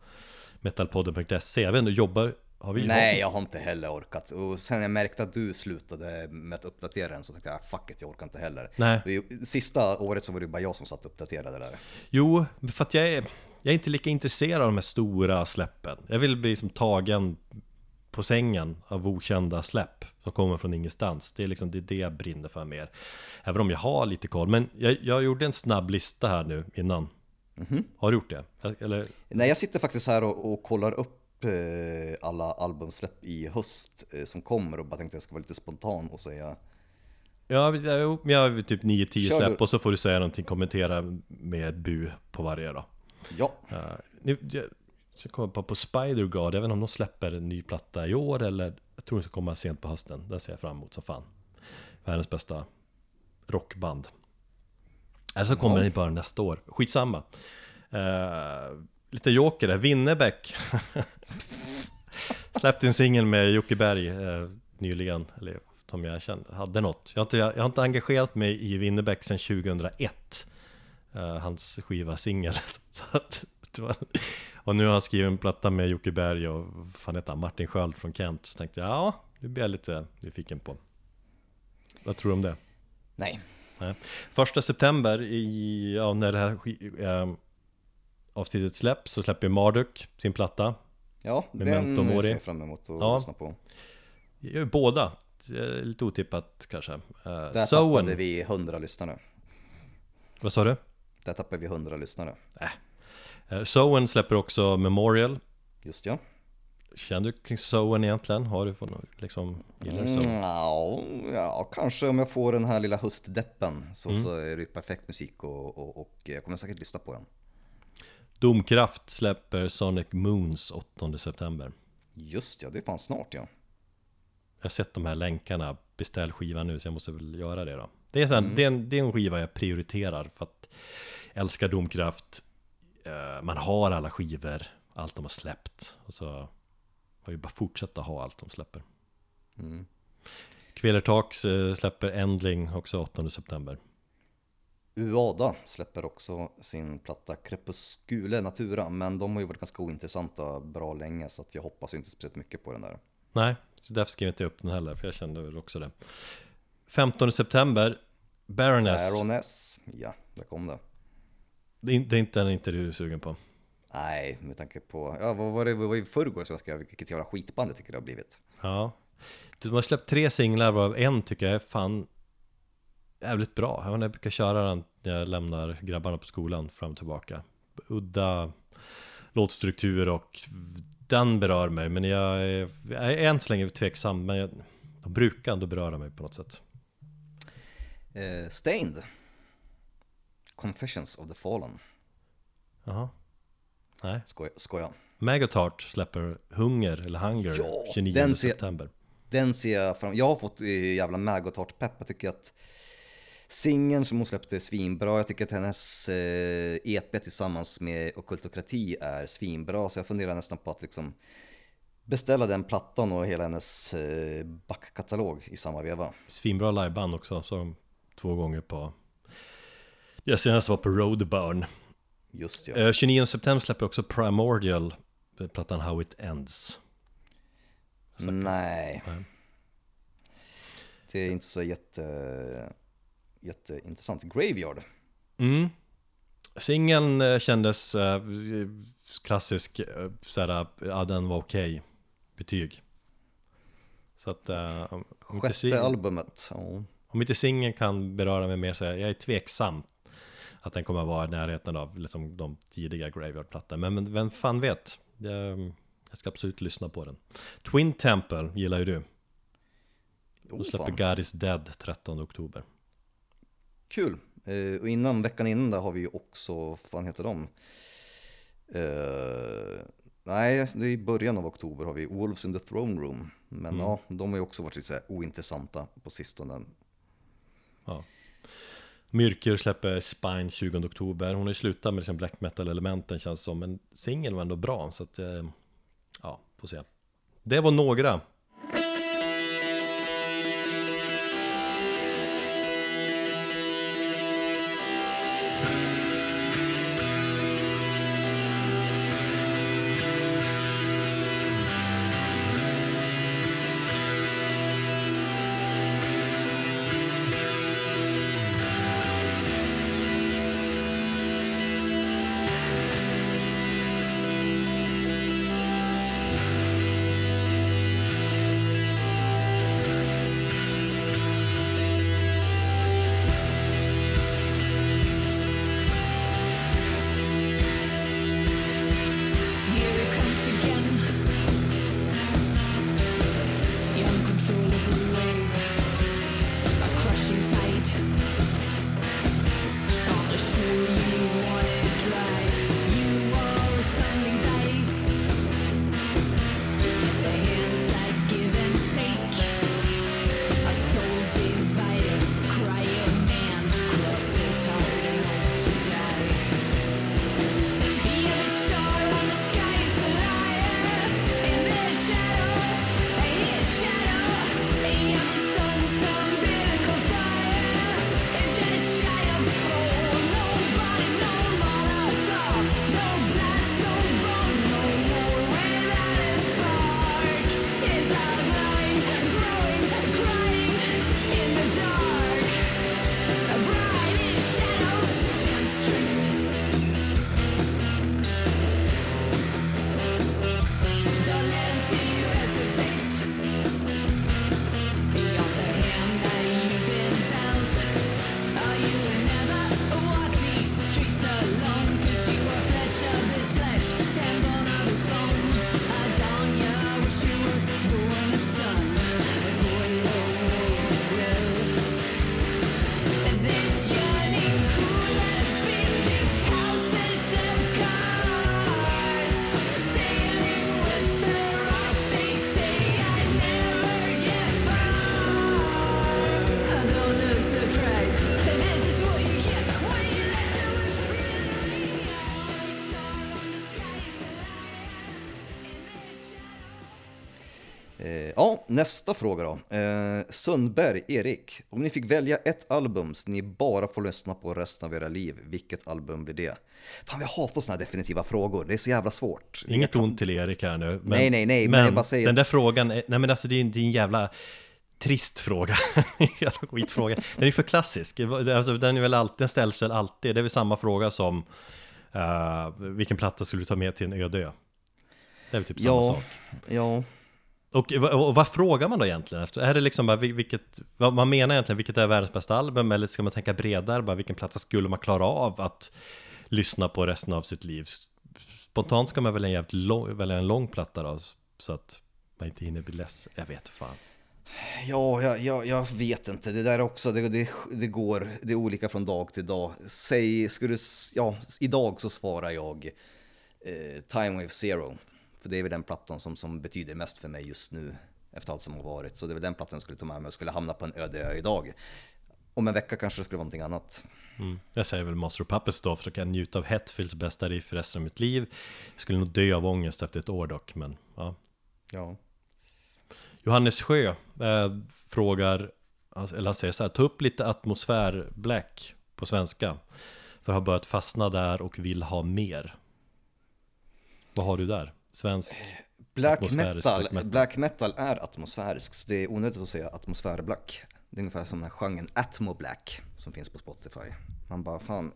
Metalpodden.se Jag vet inte, jobbar, har vi Nej, jag har inte heller orkat. Och sen jag märkte att du slutade med att uppdatera den så tänkte jag, fuck it, jag orkar inte heller. Nej. Sista året så var det bara jag som satt och uppdaterade där. Jo, för att jag är, jag är inte lika intresserad av de här stora släppen Jag vill bli som tagen på sängen av okända släpp Som kommer från ingenstans Det är liksom det, är det jag brinner för mer Även om jag har lite koll Men jag, jag gjorde en snabb lista här nu innan Har du gjort det? Eller, Nej, jag sitter faktiskt här och, och kollar upp alla albumsläpp i höst eh, som kommer och bara tänkte jag ska vara lite spontan och säga ja, jag, har typ 9-10 Kör släpp. Och så får du säga någonting, kommentera med ett bu på varje då. Ja. Uh, nu, jag ska komma på, på Spider-God, jag vet inte om de släpper en ny platta i år eller Jag tror den ska komma sent på hösten, det ser jag fram emot som fan. Världens bästa rockband. Eller så kommer den i början nästa år, skitsamma. Uh, Lite joker där, Winnerbäck Släppte en singel med Jocke Berg eh, nyligen, eller som jag kände, hade något. Jag har, inte, jag har inte engagerat mig i Winnerbäck sedan 2001. Eh, hans skiva singel. Och nu har han skrivit en platta med Jocke Berg och fan heter han, Martin Sköld från Kent. Så tänkte jag, ja, nu blir jag lite nyfiken på. Vad tror du om det? Nej, Nej. Första september, i, ja, när det här eh, avsnittet släpps, så släpper Marduk sin platta. ja, Memento den Mori. ser jag fram emot att Ja. lyssna på. Båda. Lite otippat kanske. Uh, Där Soen, tappade vi 100 lyssnare. vad sa du? Där tappade vi 100 lyssnare. Uh, Soen släpper också Memorial. Just ja. Känner du kring Soen egentligen? Har du fått något, liksom, gillar du Mm, Soen? ja, ja, kanske om jag får den här lilla höstdeppen så, Mm. så är det perfekt musik och, och, och jag kommer säkert lyssna på den. Domkraft släpper Sonic Moons 8 september. Just ja, det är fan snart ja. Jag har sett de här länkarna, beställ skivan nu så jag måste väl göra det då. Det är, så här, det, är en, det är en skiva jag prioriterar för att jag älskar Domkraft. Eh, Man har alla skivor, allt de har släppt. Och så har vi bara fortsätta ha allt de släpper. Mm. Kvelertax eh, släpper Endling också 8 september. Uada släpper också sin platta Crepuscule Natura, men de har ju varit ganska ointressanta bra länge så att jag hoppas inte speciellt mycket på den där. Nej, så därför skrev jag inte upp den heller, för jag kände väl också det. 15 september, Baroness. Baroness, ja, där kom det. Det är, inte- det är inte den inte du är sugen på. Nej, med tanke på, ja vad var det, vad var det i förrgår som jag skrev, vilket jävla skitband jag tycker det har blivit. Ja. De har släppt tre singlar varav en tycker jag är fan jävligt bra. Jag, brukar köra den när jag lämnar grabbarna på skolan fram och tillbaka. Udda låtstruktur och den berör mig. Men jag är, jag är än så länge tveksam. Men jag, de brukar ändå beröra mig på något sätt. Eh, Stained. Confessions of the Fallen. Jaha. Nej. Skoja, skoja. Maggot Heart släpper Hunger, eller Hunger, Ja, 29 den ser- september. Den ser jag fram Jag har fått eh, jävla Maggot pepp. Jag tycker att singeln som hon släppte är svinbra. Jag tycker att hennes eh, EP tillsammans med Ockultokrati är svinbra. Så jag funderar nästan på att liksom beställa den plattan och hela hennes eh, backkatalog i samma veva. Svinbra liveband också, så två gånger på... Jag senast var på Roadburn. Just ja. Eh, 29 september släpper också Primordial, eh, plattan How It Ends. Nej. Nej. Det är inte så jätte, jätteintressant. Graveyard. Mm. Singeln eh, kändes eh, klassisk, eh, såhär, ja den var okej, betyg. Så att eh, om, Sjätte sing- albumet. Ja. om inte singeln kan beröra mig mer så är jag är tveksam att den kommer att vara i närheten av liksom, de tidiga Graveyard-plattorna. Men, men vem fan vet? Jag, jag ska absolut lyssna på den. Twin Temple gillar ju du. Oh, De släpper fan. God is Dead 13 oktober. Kul. Eh, och innan, veckan innan där har vi ju också, vad fan heter de? Eh, nej, det är i början av oktober har vi Wolves in the Throne Room. Men Mm. ja, de har ju också varit lite så här ointressanta på sistone. Ja. Myrkur släpper Spine 20 oktober. Hon har ju slutat med liksom black metal-elementen känns som. Men singeln var ändå bra. Så att, eh, ja, får se. Det var några. Nästa fråga då. Eh, Sundberg, Erik. Om ni fick välja ett album som ni bara får lyssna på resten av era liv, vilket album blir det? Fan, jag hatar sådana här definitiva frågor. Det är så jävla svårt. Inget kan- ont till Erik här nu. Men, Nej, nej, nej, men Men, jag bara säger- den där frågan, är, nej men alltså det är, en- det är en jävla trist fråga. jävla skitfråga. Den är för klassisk. Alltså, den är väl alltid, den ställs väl alltid. Det är väl samma fråga som eh, vilken platta skulle du ta med till en öde ö? Det är väl typ samma Ja, sak. ja. Och, och, och vad frågar man då egentligen efter? Är det liksom bara vilket, vad man menar egentligen, vilket är världens bästa album? Eller ska man tänka bredare, bara vilken platta skulle man klara av att lyssna på resten av sitt liv? Spontant ska man välja en jävligt lång, välja en lång platta då, så att man inte hinner bli ledsen. Jag vet fan. Ja, jag, jag, jag vet inte. Det där också, det, det, det går, det är olika från dag till dag. Säg, skulle, du, ja, idag så svarar jag eh, Time Wave Zero. För det är väl den plattan som, som betyder mest för mig just nu, efter allt som har varit. Så det är väl den plattan jag skulle ta med mig och skulle hamna på en öde ö idag. Om en vecka kanske det skulle vara någonting annat. Mm. Jag säger väl Master of Puppets då, för då kan jag njuta av Hetfields bästa riff resten av mitt liv. Jag skulle nog dö av ångest efter ett år dock, men ja. Ja. Johannes Sjö eh, frågar, eller han säger så här, ta upp lite atmosfär black på svenska. För har börjat fastna där och vill ha mer. Vad har du där? Svensk? Black metal, black metal. black metal är atmosfärisk, så det är onödigt att säga atmosfärblack. Det är ungefär som den här genren Atmo Black som finns på Spotify. Man bara, fan,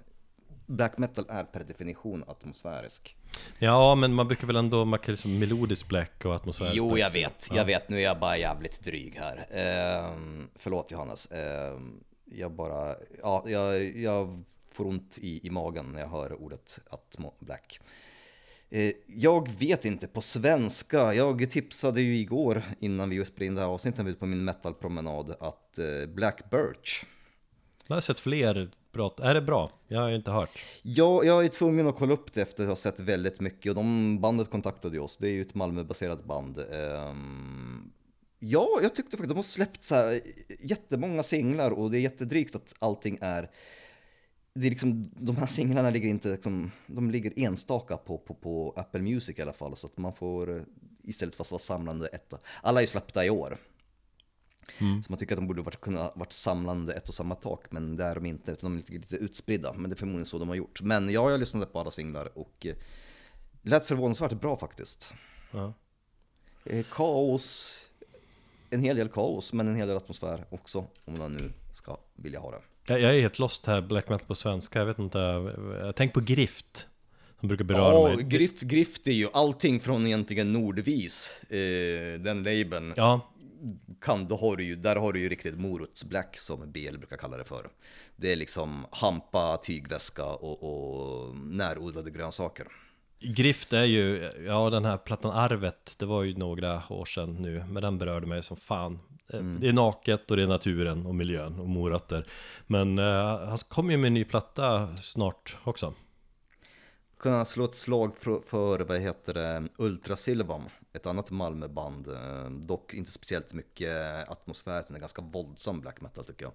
black metal är per definition atmosfärisk. Ja, men man brukar väl ändå, man kan liksom melodisk black och atmosfärisk Jo, jag vet, ja. jag vet, nu är jag bara jävligt dryg här. Ehm, förlåt Johannes, Ehm, jag bara, ja, jag, jag får ont i, i magen när jag hör ordet Atmo Black. Eh, Jag vet inte på svenska. Jag tipsade ju igår innan vi just spelade in det här avsnittet ut på min metalpromenad att eh, Black Birch. Jag har sett fler bra, är det bra? Jag har inte hört. Ja, jag är tvungen att kolla upp det efter att ha sett väldigt mycket och de bandet kontaktade ju oss. Det är ju ett Malmöbaserat band. Ehm, Ja, jag tyckte faktiskt att de har släppt så här jättemånga singlar och det är jättedrygt att allting är det är liksom, de här singlarna ligger inte liksom, de ligger enstaka på, på, på Apple Music i alla fall så att man får eh, istället för att vara samlande ett alla är ju släppta i år. Så man tycker att de borde varit, kunna varit samlande ett och samma tak, men det är de inte, utan de är lite, lite utspridda. Men det är förmodligen så de har gjort. Men ja, jag lyssnade på alla singlar och eh, det lät förvånansvärt bra faktiskt. Ja. Eh, Kaos, en hel del kaos, men en hel del atmosfär också, om man nu ska vilja ha det. Jag, jag är helt lost här, black metal på svenska, jag vet inte. Jag tänk på Grift. Som brukar beröra Ja, mig. Griff, Grift är ju allting från egentligen Nordvis, eh, den labeln. Ja, Kan, då har du ju, där har du ju riktigt morotsblack som BL brukar kalla det för. Det är liksom hampa, tygväska och, och närodlade grönsaker. Grift är ju, ja den här plattan Arvet, det var ju några år sedan nu, men den berörde mig som fan. Eh, Det är naket och det är naturen och miljön och morötter. Men eh, han kommer ju med en ny platta snart också. Kunna slå ett slag för, för vad heter det, Ultrasilvan, ett annat Malmöband. eh, Dock inte speciellt mycket atmosfär, utan det är ganska våldsam black metal tycker jag.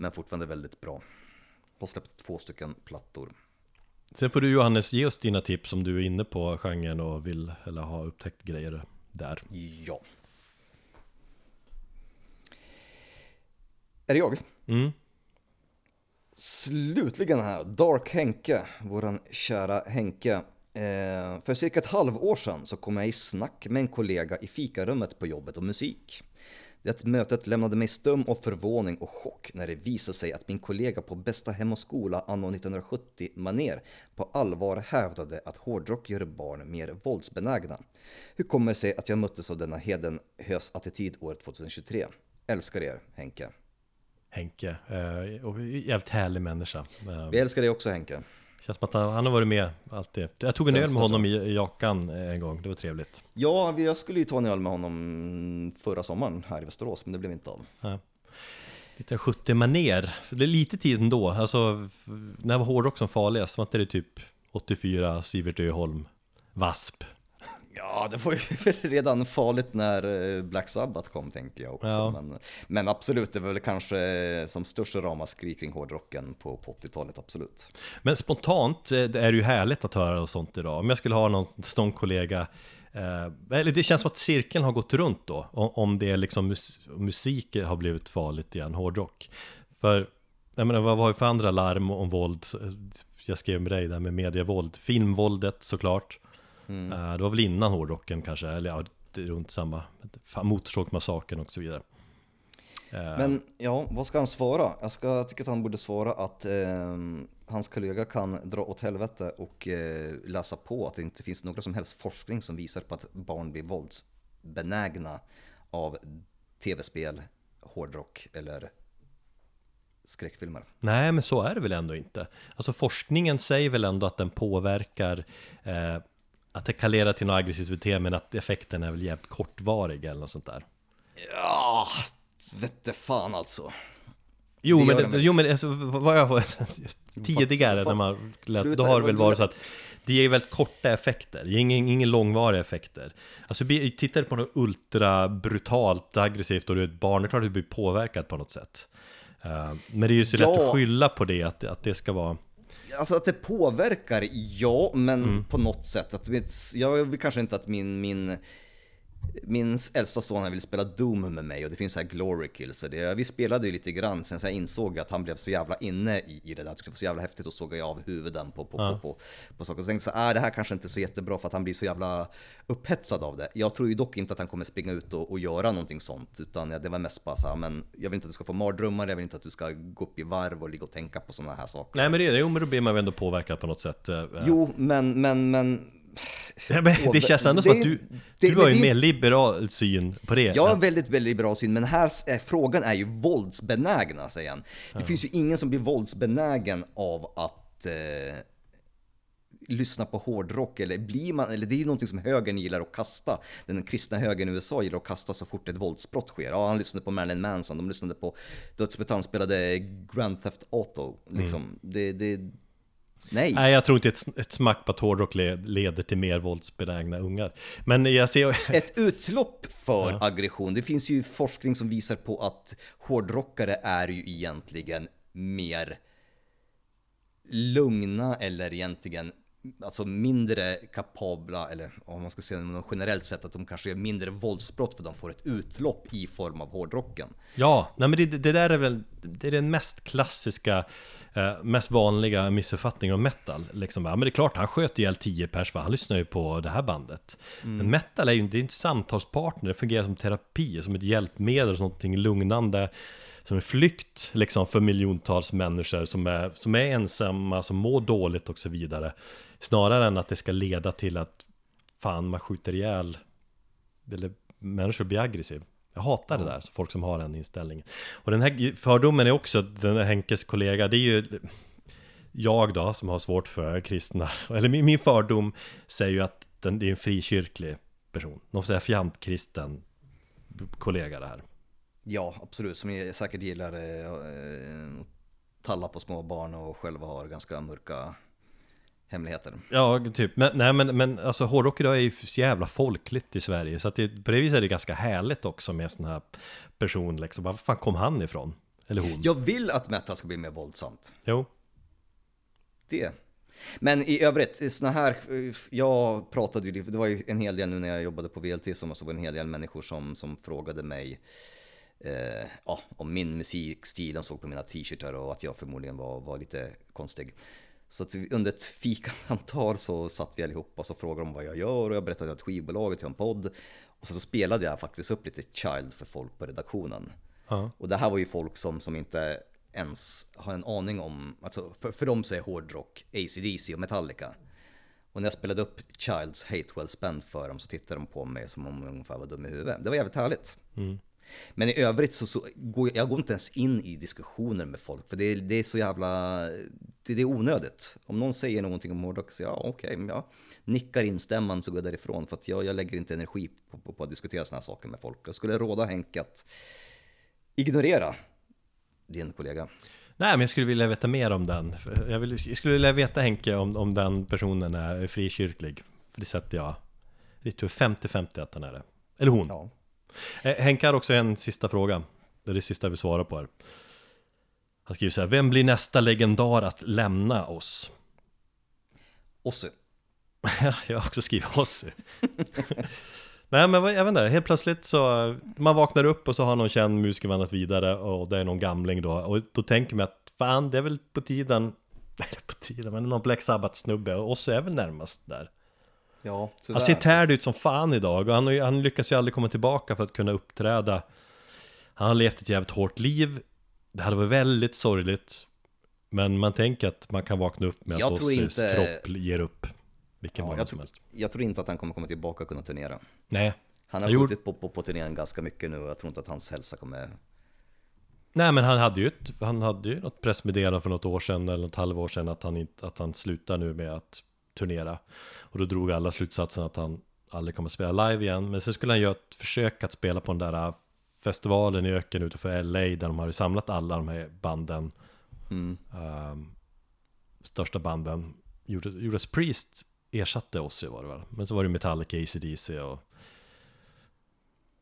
Men fortfarande väldigt bra. Har släppt två stycken plattor. Sen får du Johannes ge oss dina tips om du är inne på genren och vill eller har upptäckt grejer där. Ja. Är det jag? Mm. Slutligen här, Dark Henke, våran kära Henke. Eh, för cirka ett halvår sedan så kom jag i snack med en kollega i fikarummet på jobbet om musik. Det mötet lämnade mig stum av förvåning och chock när det visade sig att min kollega på bästa Hem och skola anno 1970 maner på allvar hävdade att hårdrock gör barn mer våldsbenägna. Hur kommer det sig att jag möttes av denna hedenhös attityd år 2023? Älskar er, Henke. Henke, eh, och jävligt härlig människa. Eh, Vi älskar dig också Henke. Känns som att han, han har varit med alltid. Jag tog en Sen öl med honom i, i Jakan eh, en gång, det var trevligt. Ja, jag skulle ju ta en öl med honom förra sommaren här i Västerås, men det blev inte av. Ja. Lite 70 maner det är lite tid ändå. Alltså, när var hårdrock som farligast? Var inte det typ 84, Sivert Öholm, Wasp? Ja, det var ju redan farligt när eh, Black Sabbath kom tänker jag också. Ja. Men, men absolut, det var väl kanske eh, som störst ramaskri kring hårdrocken på, på 80-talet, absolut. Men spontant eh, det är det ju härligt att höra och sånt idag. Om jag skulle ha någon sån kollega Eh, eller det känns som att cirkeln har gått runt då, om, om det är liksom mus musik har blivit farligt igen, hårdrock. För, jag menar, vad var det för andra larm om våld? Jag skrev med dig där med medievåld, filmvåldet såklart. Eh, det var väl innan hårdrocken kanske, eller ja, runt samma, Motorsågsmassakern och så vidare. Eh, Men ja, vad ska han svara? Jag ska, tycker att han borde svara att eh, hans kollega kan dra åt helvete och eh, läsa på att det inte finns några som helst forskning som visar på att barn blir våldsbenägna av tv-spel, hårdrock eller skräckfilmer. Nej, men så är det väl ändå inte. Alltså forskningen säger väl ändå att den påverkar eh, att det kan leda till något aggressivt beteende, men att effekten är väl jävligt kortvarig eller något sånt där. Ja, vette fan alltså. Jo, Det men, det, jo, men alltså, vad jag tidigare när man lät, då har det väl varit så att det ger väldigt korta effekter, det ger ingen, ingen långvariga effekter. Alltså tittar du på något ultra brutalt aggressivt och du är ett barn, det är klart att du blir påverkad på något sätt. Eh, men det är ju så lätt Ja. att skylla på det, att, att det ska vara Alltså att det påverkar, ja, men Mm. på något sätt. Att mitt, jag vill kanske inte att min, min, min äldsta son han vill spela Doom med mig och det finns så här glory kills. Det, vi spelade ju lite grann, sen så jag insåg att han blev så jävla inne i, i det där. Det var så jävla häftigt och såg jag av huvuden på, på, på, på, på saker. Så tänkte jag så här, äh, det här kanske inte är så jättebra för att han blir så jävla upphetsad av det. Jag tror ju dock inte att han kommer springa ut och, och göra någonting sånt, utan ja, det var mest bara så här, men jag vill inte att du ska få mardrömmar, jag vill inte att du ska gå upp i varv och ligga och tänka på sådana här saker. Nej men det är det, jo men då blir man väl ändå påverkad på något sätt. eh, Jo, men, men, men... Ja, det känns ändå som att du, det- du har ju en mer liberal syn på det. Jag har en väldigt, väldigt liberal syn, men här är, frågan är ju våldsbenägna, säger han. Det finns ju ingen som blir våldsbenägen av att eh, lyssna på hårdrock, eller blir man, eller det är ju någonting som högern gillar att kasta. Den kristna högern i USA gillar att kasta så fort ett våldsbrott sker. Ja, han lyssnade på Marilyn Manson, de lyssnade på Dödsmetall, spelade Grand Theft Auto. Liksom. Det, det, nej. Nej, jag tror inte ett, ett smack på att hårdrock le- leder till mer våldsbenägna ungar. Men jag ser... ett utlopp för aggression. Det finns ju forskning som visar på att hårdrockare är ju egentligen mer lugna eller egentligen alltså mindre kapabla, eller om man ska säga något generellt sett, att de kanske är mindre våldsbrott för de får ett utlopp i form av hårdrocken. Ja, nej men det, det där är väl det är den mest klassiska, eh, mest vanliga missuppfattningen om metal. Liksom, ja, men det är klart, han sköt ihjäl 10 pers, för han lyssnar ju på det här bandet. Men metal är ju det är inte samtalspartner, det fungerar som terapi, som ett hjälpmedel, som någonting lugnande, som en flykt liksom för miljontals människor som är, som är ensamma, som mår dåligt och så vidare. Snarare än att det ska leda till att fan, man skjuter ihjäl eller människor blir aggressiv. Jag hatar det där, folk som har den inställningen. Och den här fördomen är också, den här Henkes kollega, det är ju jag då som har svårt för kristna, eller min, min fördom säger ju att den, det är en frikyrklig person, någon säger fjantkristen kollega det här. Ja, absolut, som jag säkert gillar eh, talla på små barn och själva har ganska mörka hemligheter. Ja, typ. Men, nej, men, men alltså hårdrock idag är ju så jävla folkligt i Sverige. Så att det, på det viset är det ganska härligt också med sån här person liksom. Var fan kom han ifrån? Eller hon? Jag vill att metal ska bli mer våldsamt. Jo. det. Men i övrigt, såna här, jag pratade ju, det var ju en hel del nu när jag jobbade på VLT som var det en hel del människor som, som frågade mig eh, ja, om min musikstil, de såg på mina t-shirtar och att jag förmodligen var, var lite konstig. Så att under ett fikasamtal så satt vi allihopa och så frågade de vad jag gör och jag berättade att skivbolaget har en podd. Och så, så spelade jag faktiskt upp lite Child för folk på redaktionen. Ja. Och det här var ju folk som, som inte ens har en aning om, alltså för, för dem så är hårdrock AC/DC och Metallica. Och när jag spelade upp Childs Hate Well Spent för dem så tittade de på mig som om jag ungefär var dum i huvudet. Det var jävligt härligt. Men i övrigt så, så går jag, jag går inte ens in i diskussioner med folk för det är, det är så jävla, det, det är onödigt. Om någon säger någonting om hårdrock så ja okej, men jag nickar instämmande så går jag därifrån för att jag, jag lägger inte energi på, på, på att diskutera sådana här saker med folk. Jag skulle råda Henke att ignorera din kollega. Nej, men jag skulle vilja veta mer om den. Jag, vill, jag skulle vilja veta Henke om, om den personen är frikyrklig. För det sätter jag, jag tror 50-50 att han är det. Eller hon. Ja. Eh, Henke har också en sista fråga. Det är det sista vi svarar på här. Han skriver så här, vem blir nästa legendar att lämna oss? Ozzy. jag har också skrivit Ozzy. Nej men jag vet inte, helt plötsligt så Man vaknar upp och så har någon känd musiker vandrat vidare och det är någon gamling då Och då tänker man att fan det är väl på tiden Nej det är på tiden, men någon Black Sabbath-snubbe och Ozzy är väl närmast där Ja, tyvärr. Han ser tärd ut som fan idag och han, han lyckas ju aldrig komma tillbaka för att kunna uppträda. Han har levt ett jävligt hårt liv. Det hade varit väldigt sorgligt Men man tänker att man kan vakna upp med Jag att Ozzys inte- kropp ger upp Vilken Ja, jag, som tror, helst. jag tror inte att han kommer komma tillbaka och kunna turnera. Nej. Han har Jag gjorde- skjutit på, på, på turnén ganska mycket nu och jag tror inte att hans hälsa kommer... Nej men han hade ju ett, han hade ju något pressmeddelande för något år sedan eller ett halvår sedan att han, inte, att han slutar nu med att turnera. Och då drog alla slutsatsen att han aldrig kommer spela live igen. Men sen skulle han göra ett försök att spela på den där festivalen i öken utanför LA där de hade samlat alla de här banden. Ehm, största banden. Judas, Priest ersatte Ozzy var det väl. Men så var det Metallica, AC/DC och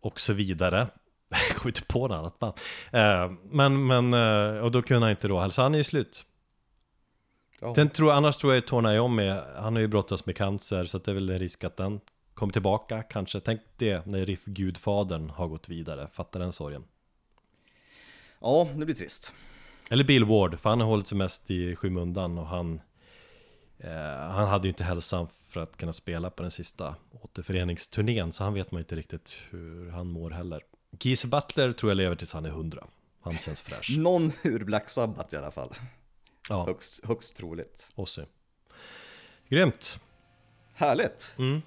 och så vidare. Jag kommer inte på något annat band. Eh, men, men, eh, och då kunde han inte då, alltså han är ju slut. Sen tror, annars tror jag Tony Iommi, han har ju brottats med cancer så det är väl en risk att den kommer tillbaka kanske. Tänk det när Riff Gudfadern har gått vidare, fatta den sorgen. Ja, det blir trist. Eller Bill Ward, för han har hållit sig mest i skymundan och han eh, Han hade ju inte hälsan för att kunna spela på den sista återföreningsturnén så han vet man inte riktigt hur han mår heller. Geese Butler tror jag lever tills han är 100. Han känns fräsch. Någon ur Black Sabbath i alla fall. Ja, Högst, högst troligt. Ozzy. Grymt! Härligt! Mm.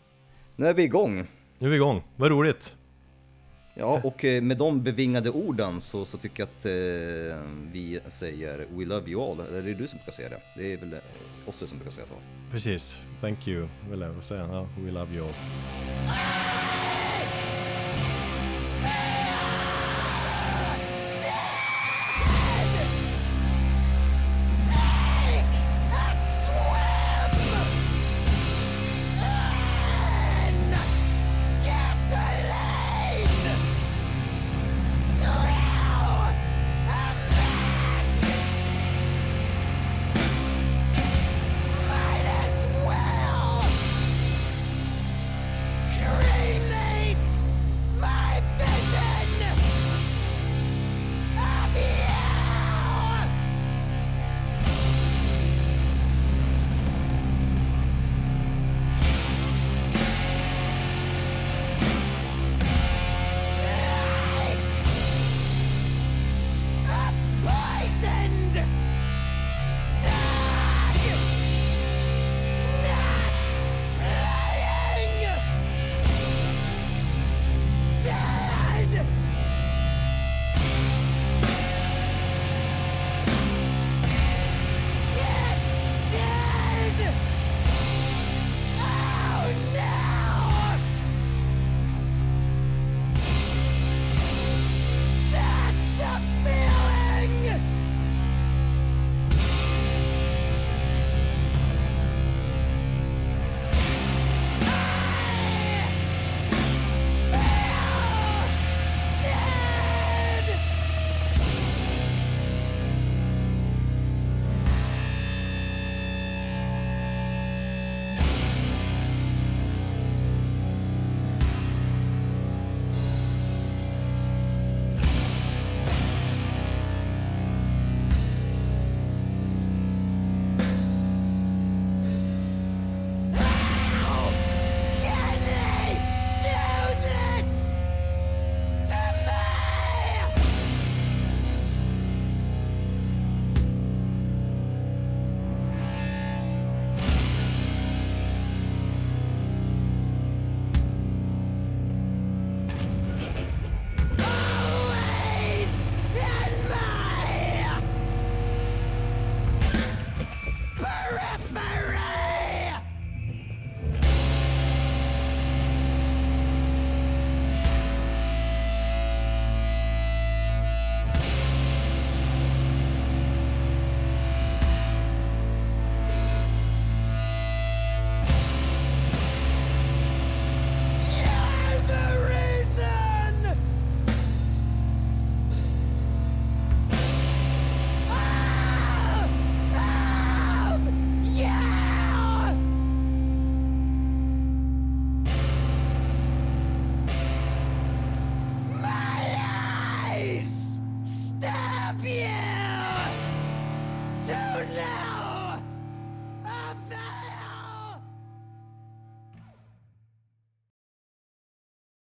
Nu är vi igång. Nu är vi igång, vad roligt! Ja, och eh, med de bevingade orden så, så tycker jag att eh, vi säger We love you all. Eller är det du som brukar säga det? Det är väl eh, Osse som brukar säga så. Precis, thank you, vill jag säga. Ja, we love you all.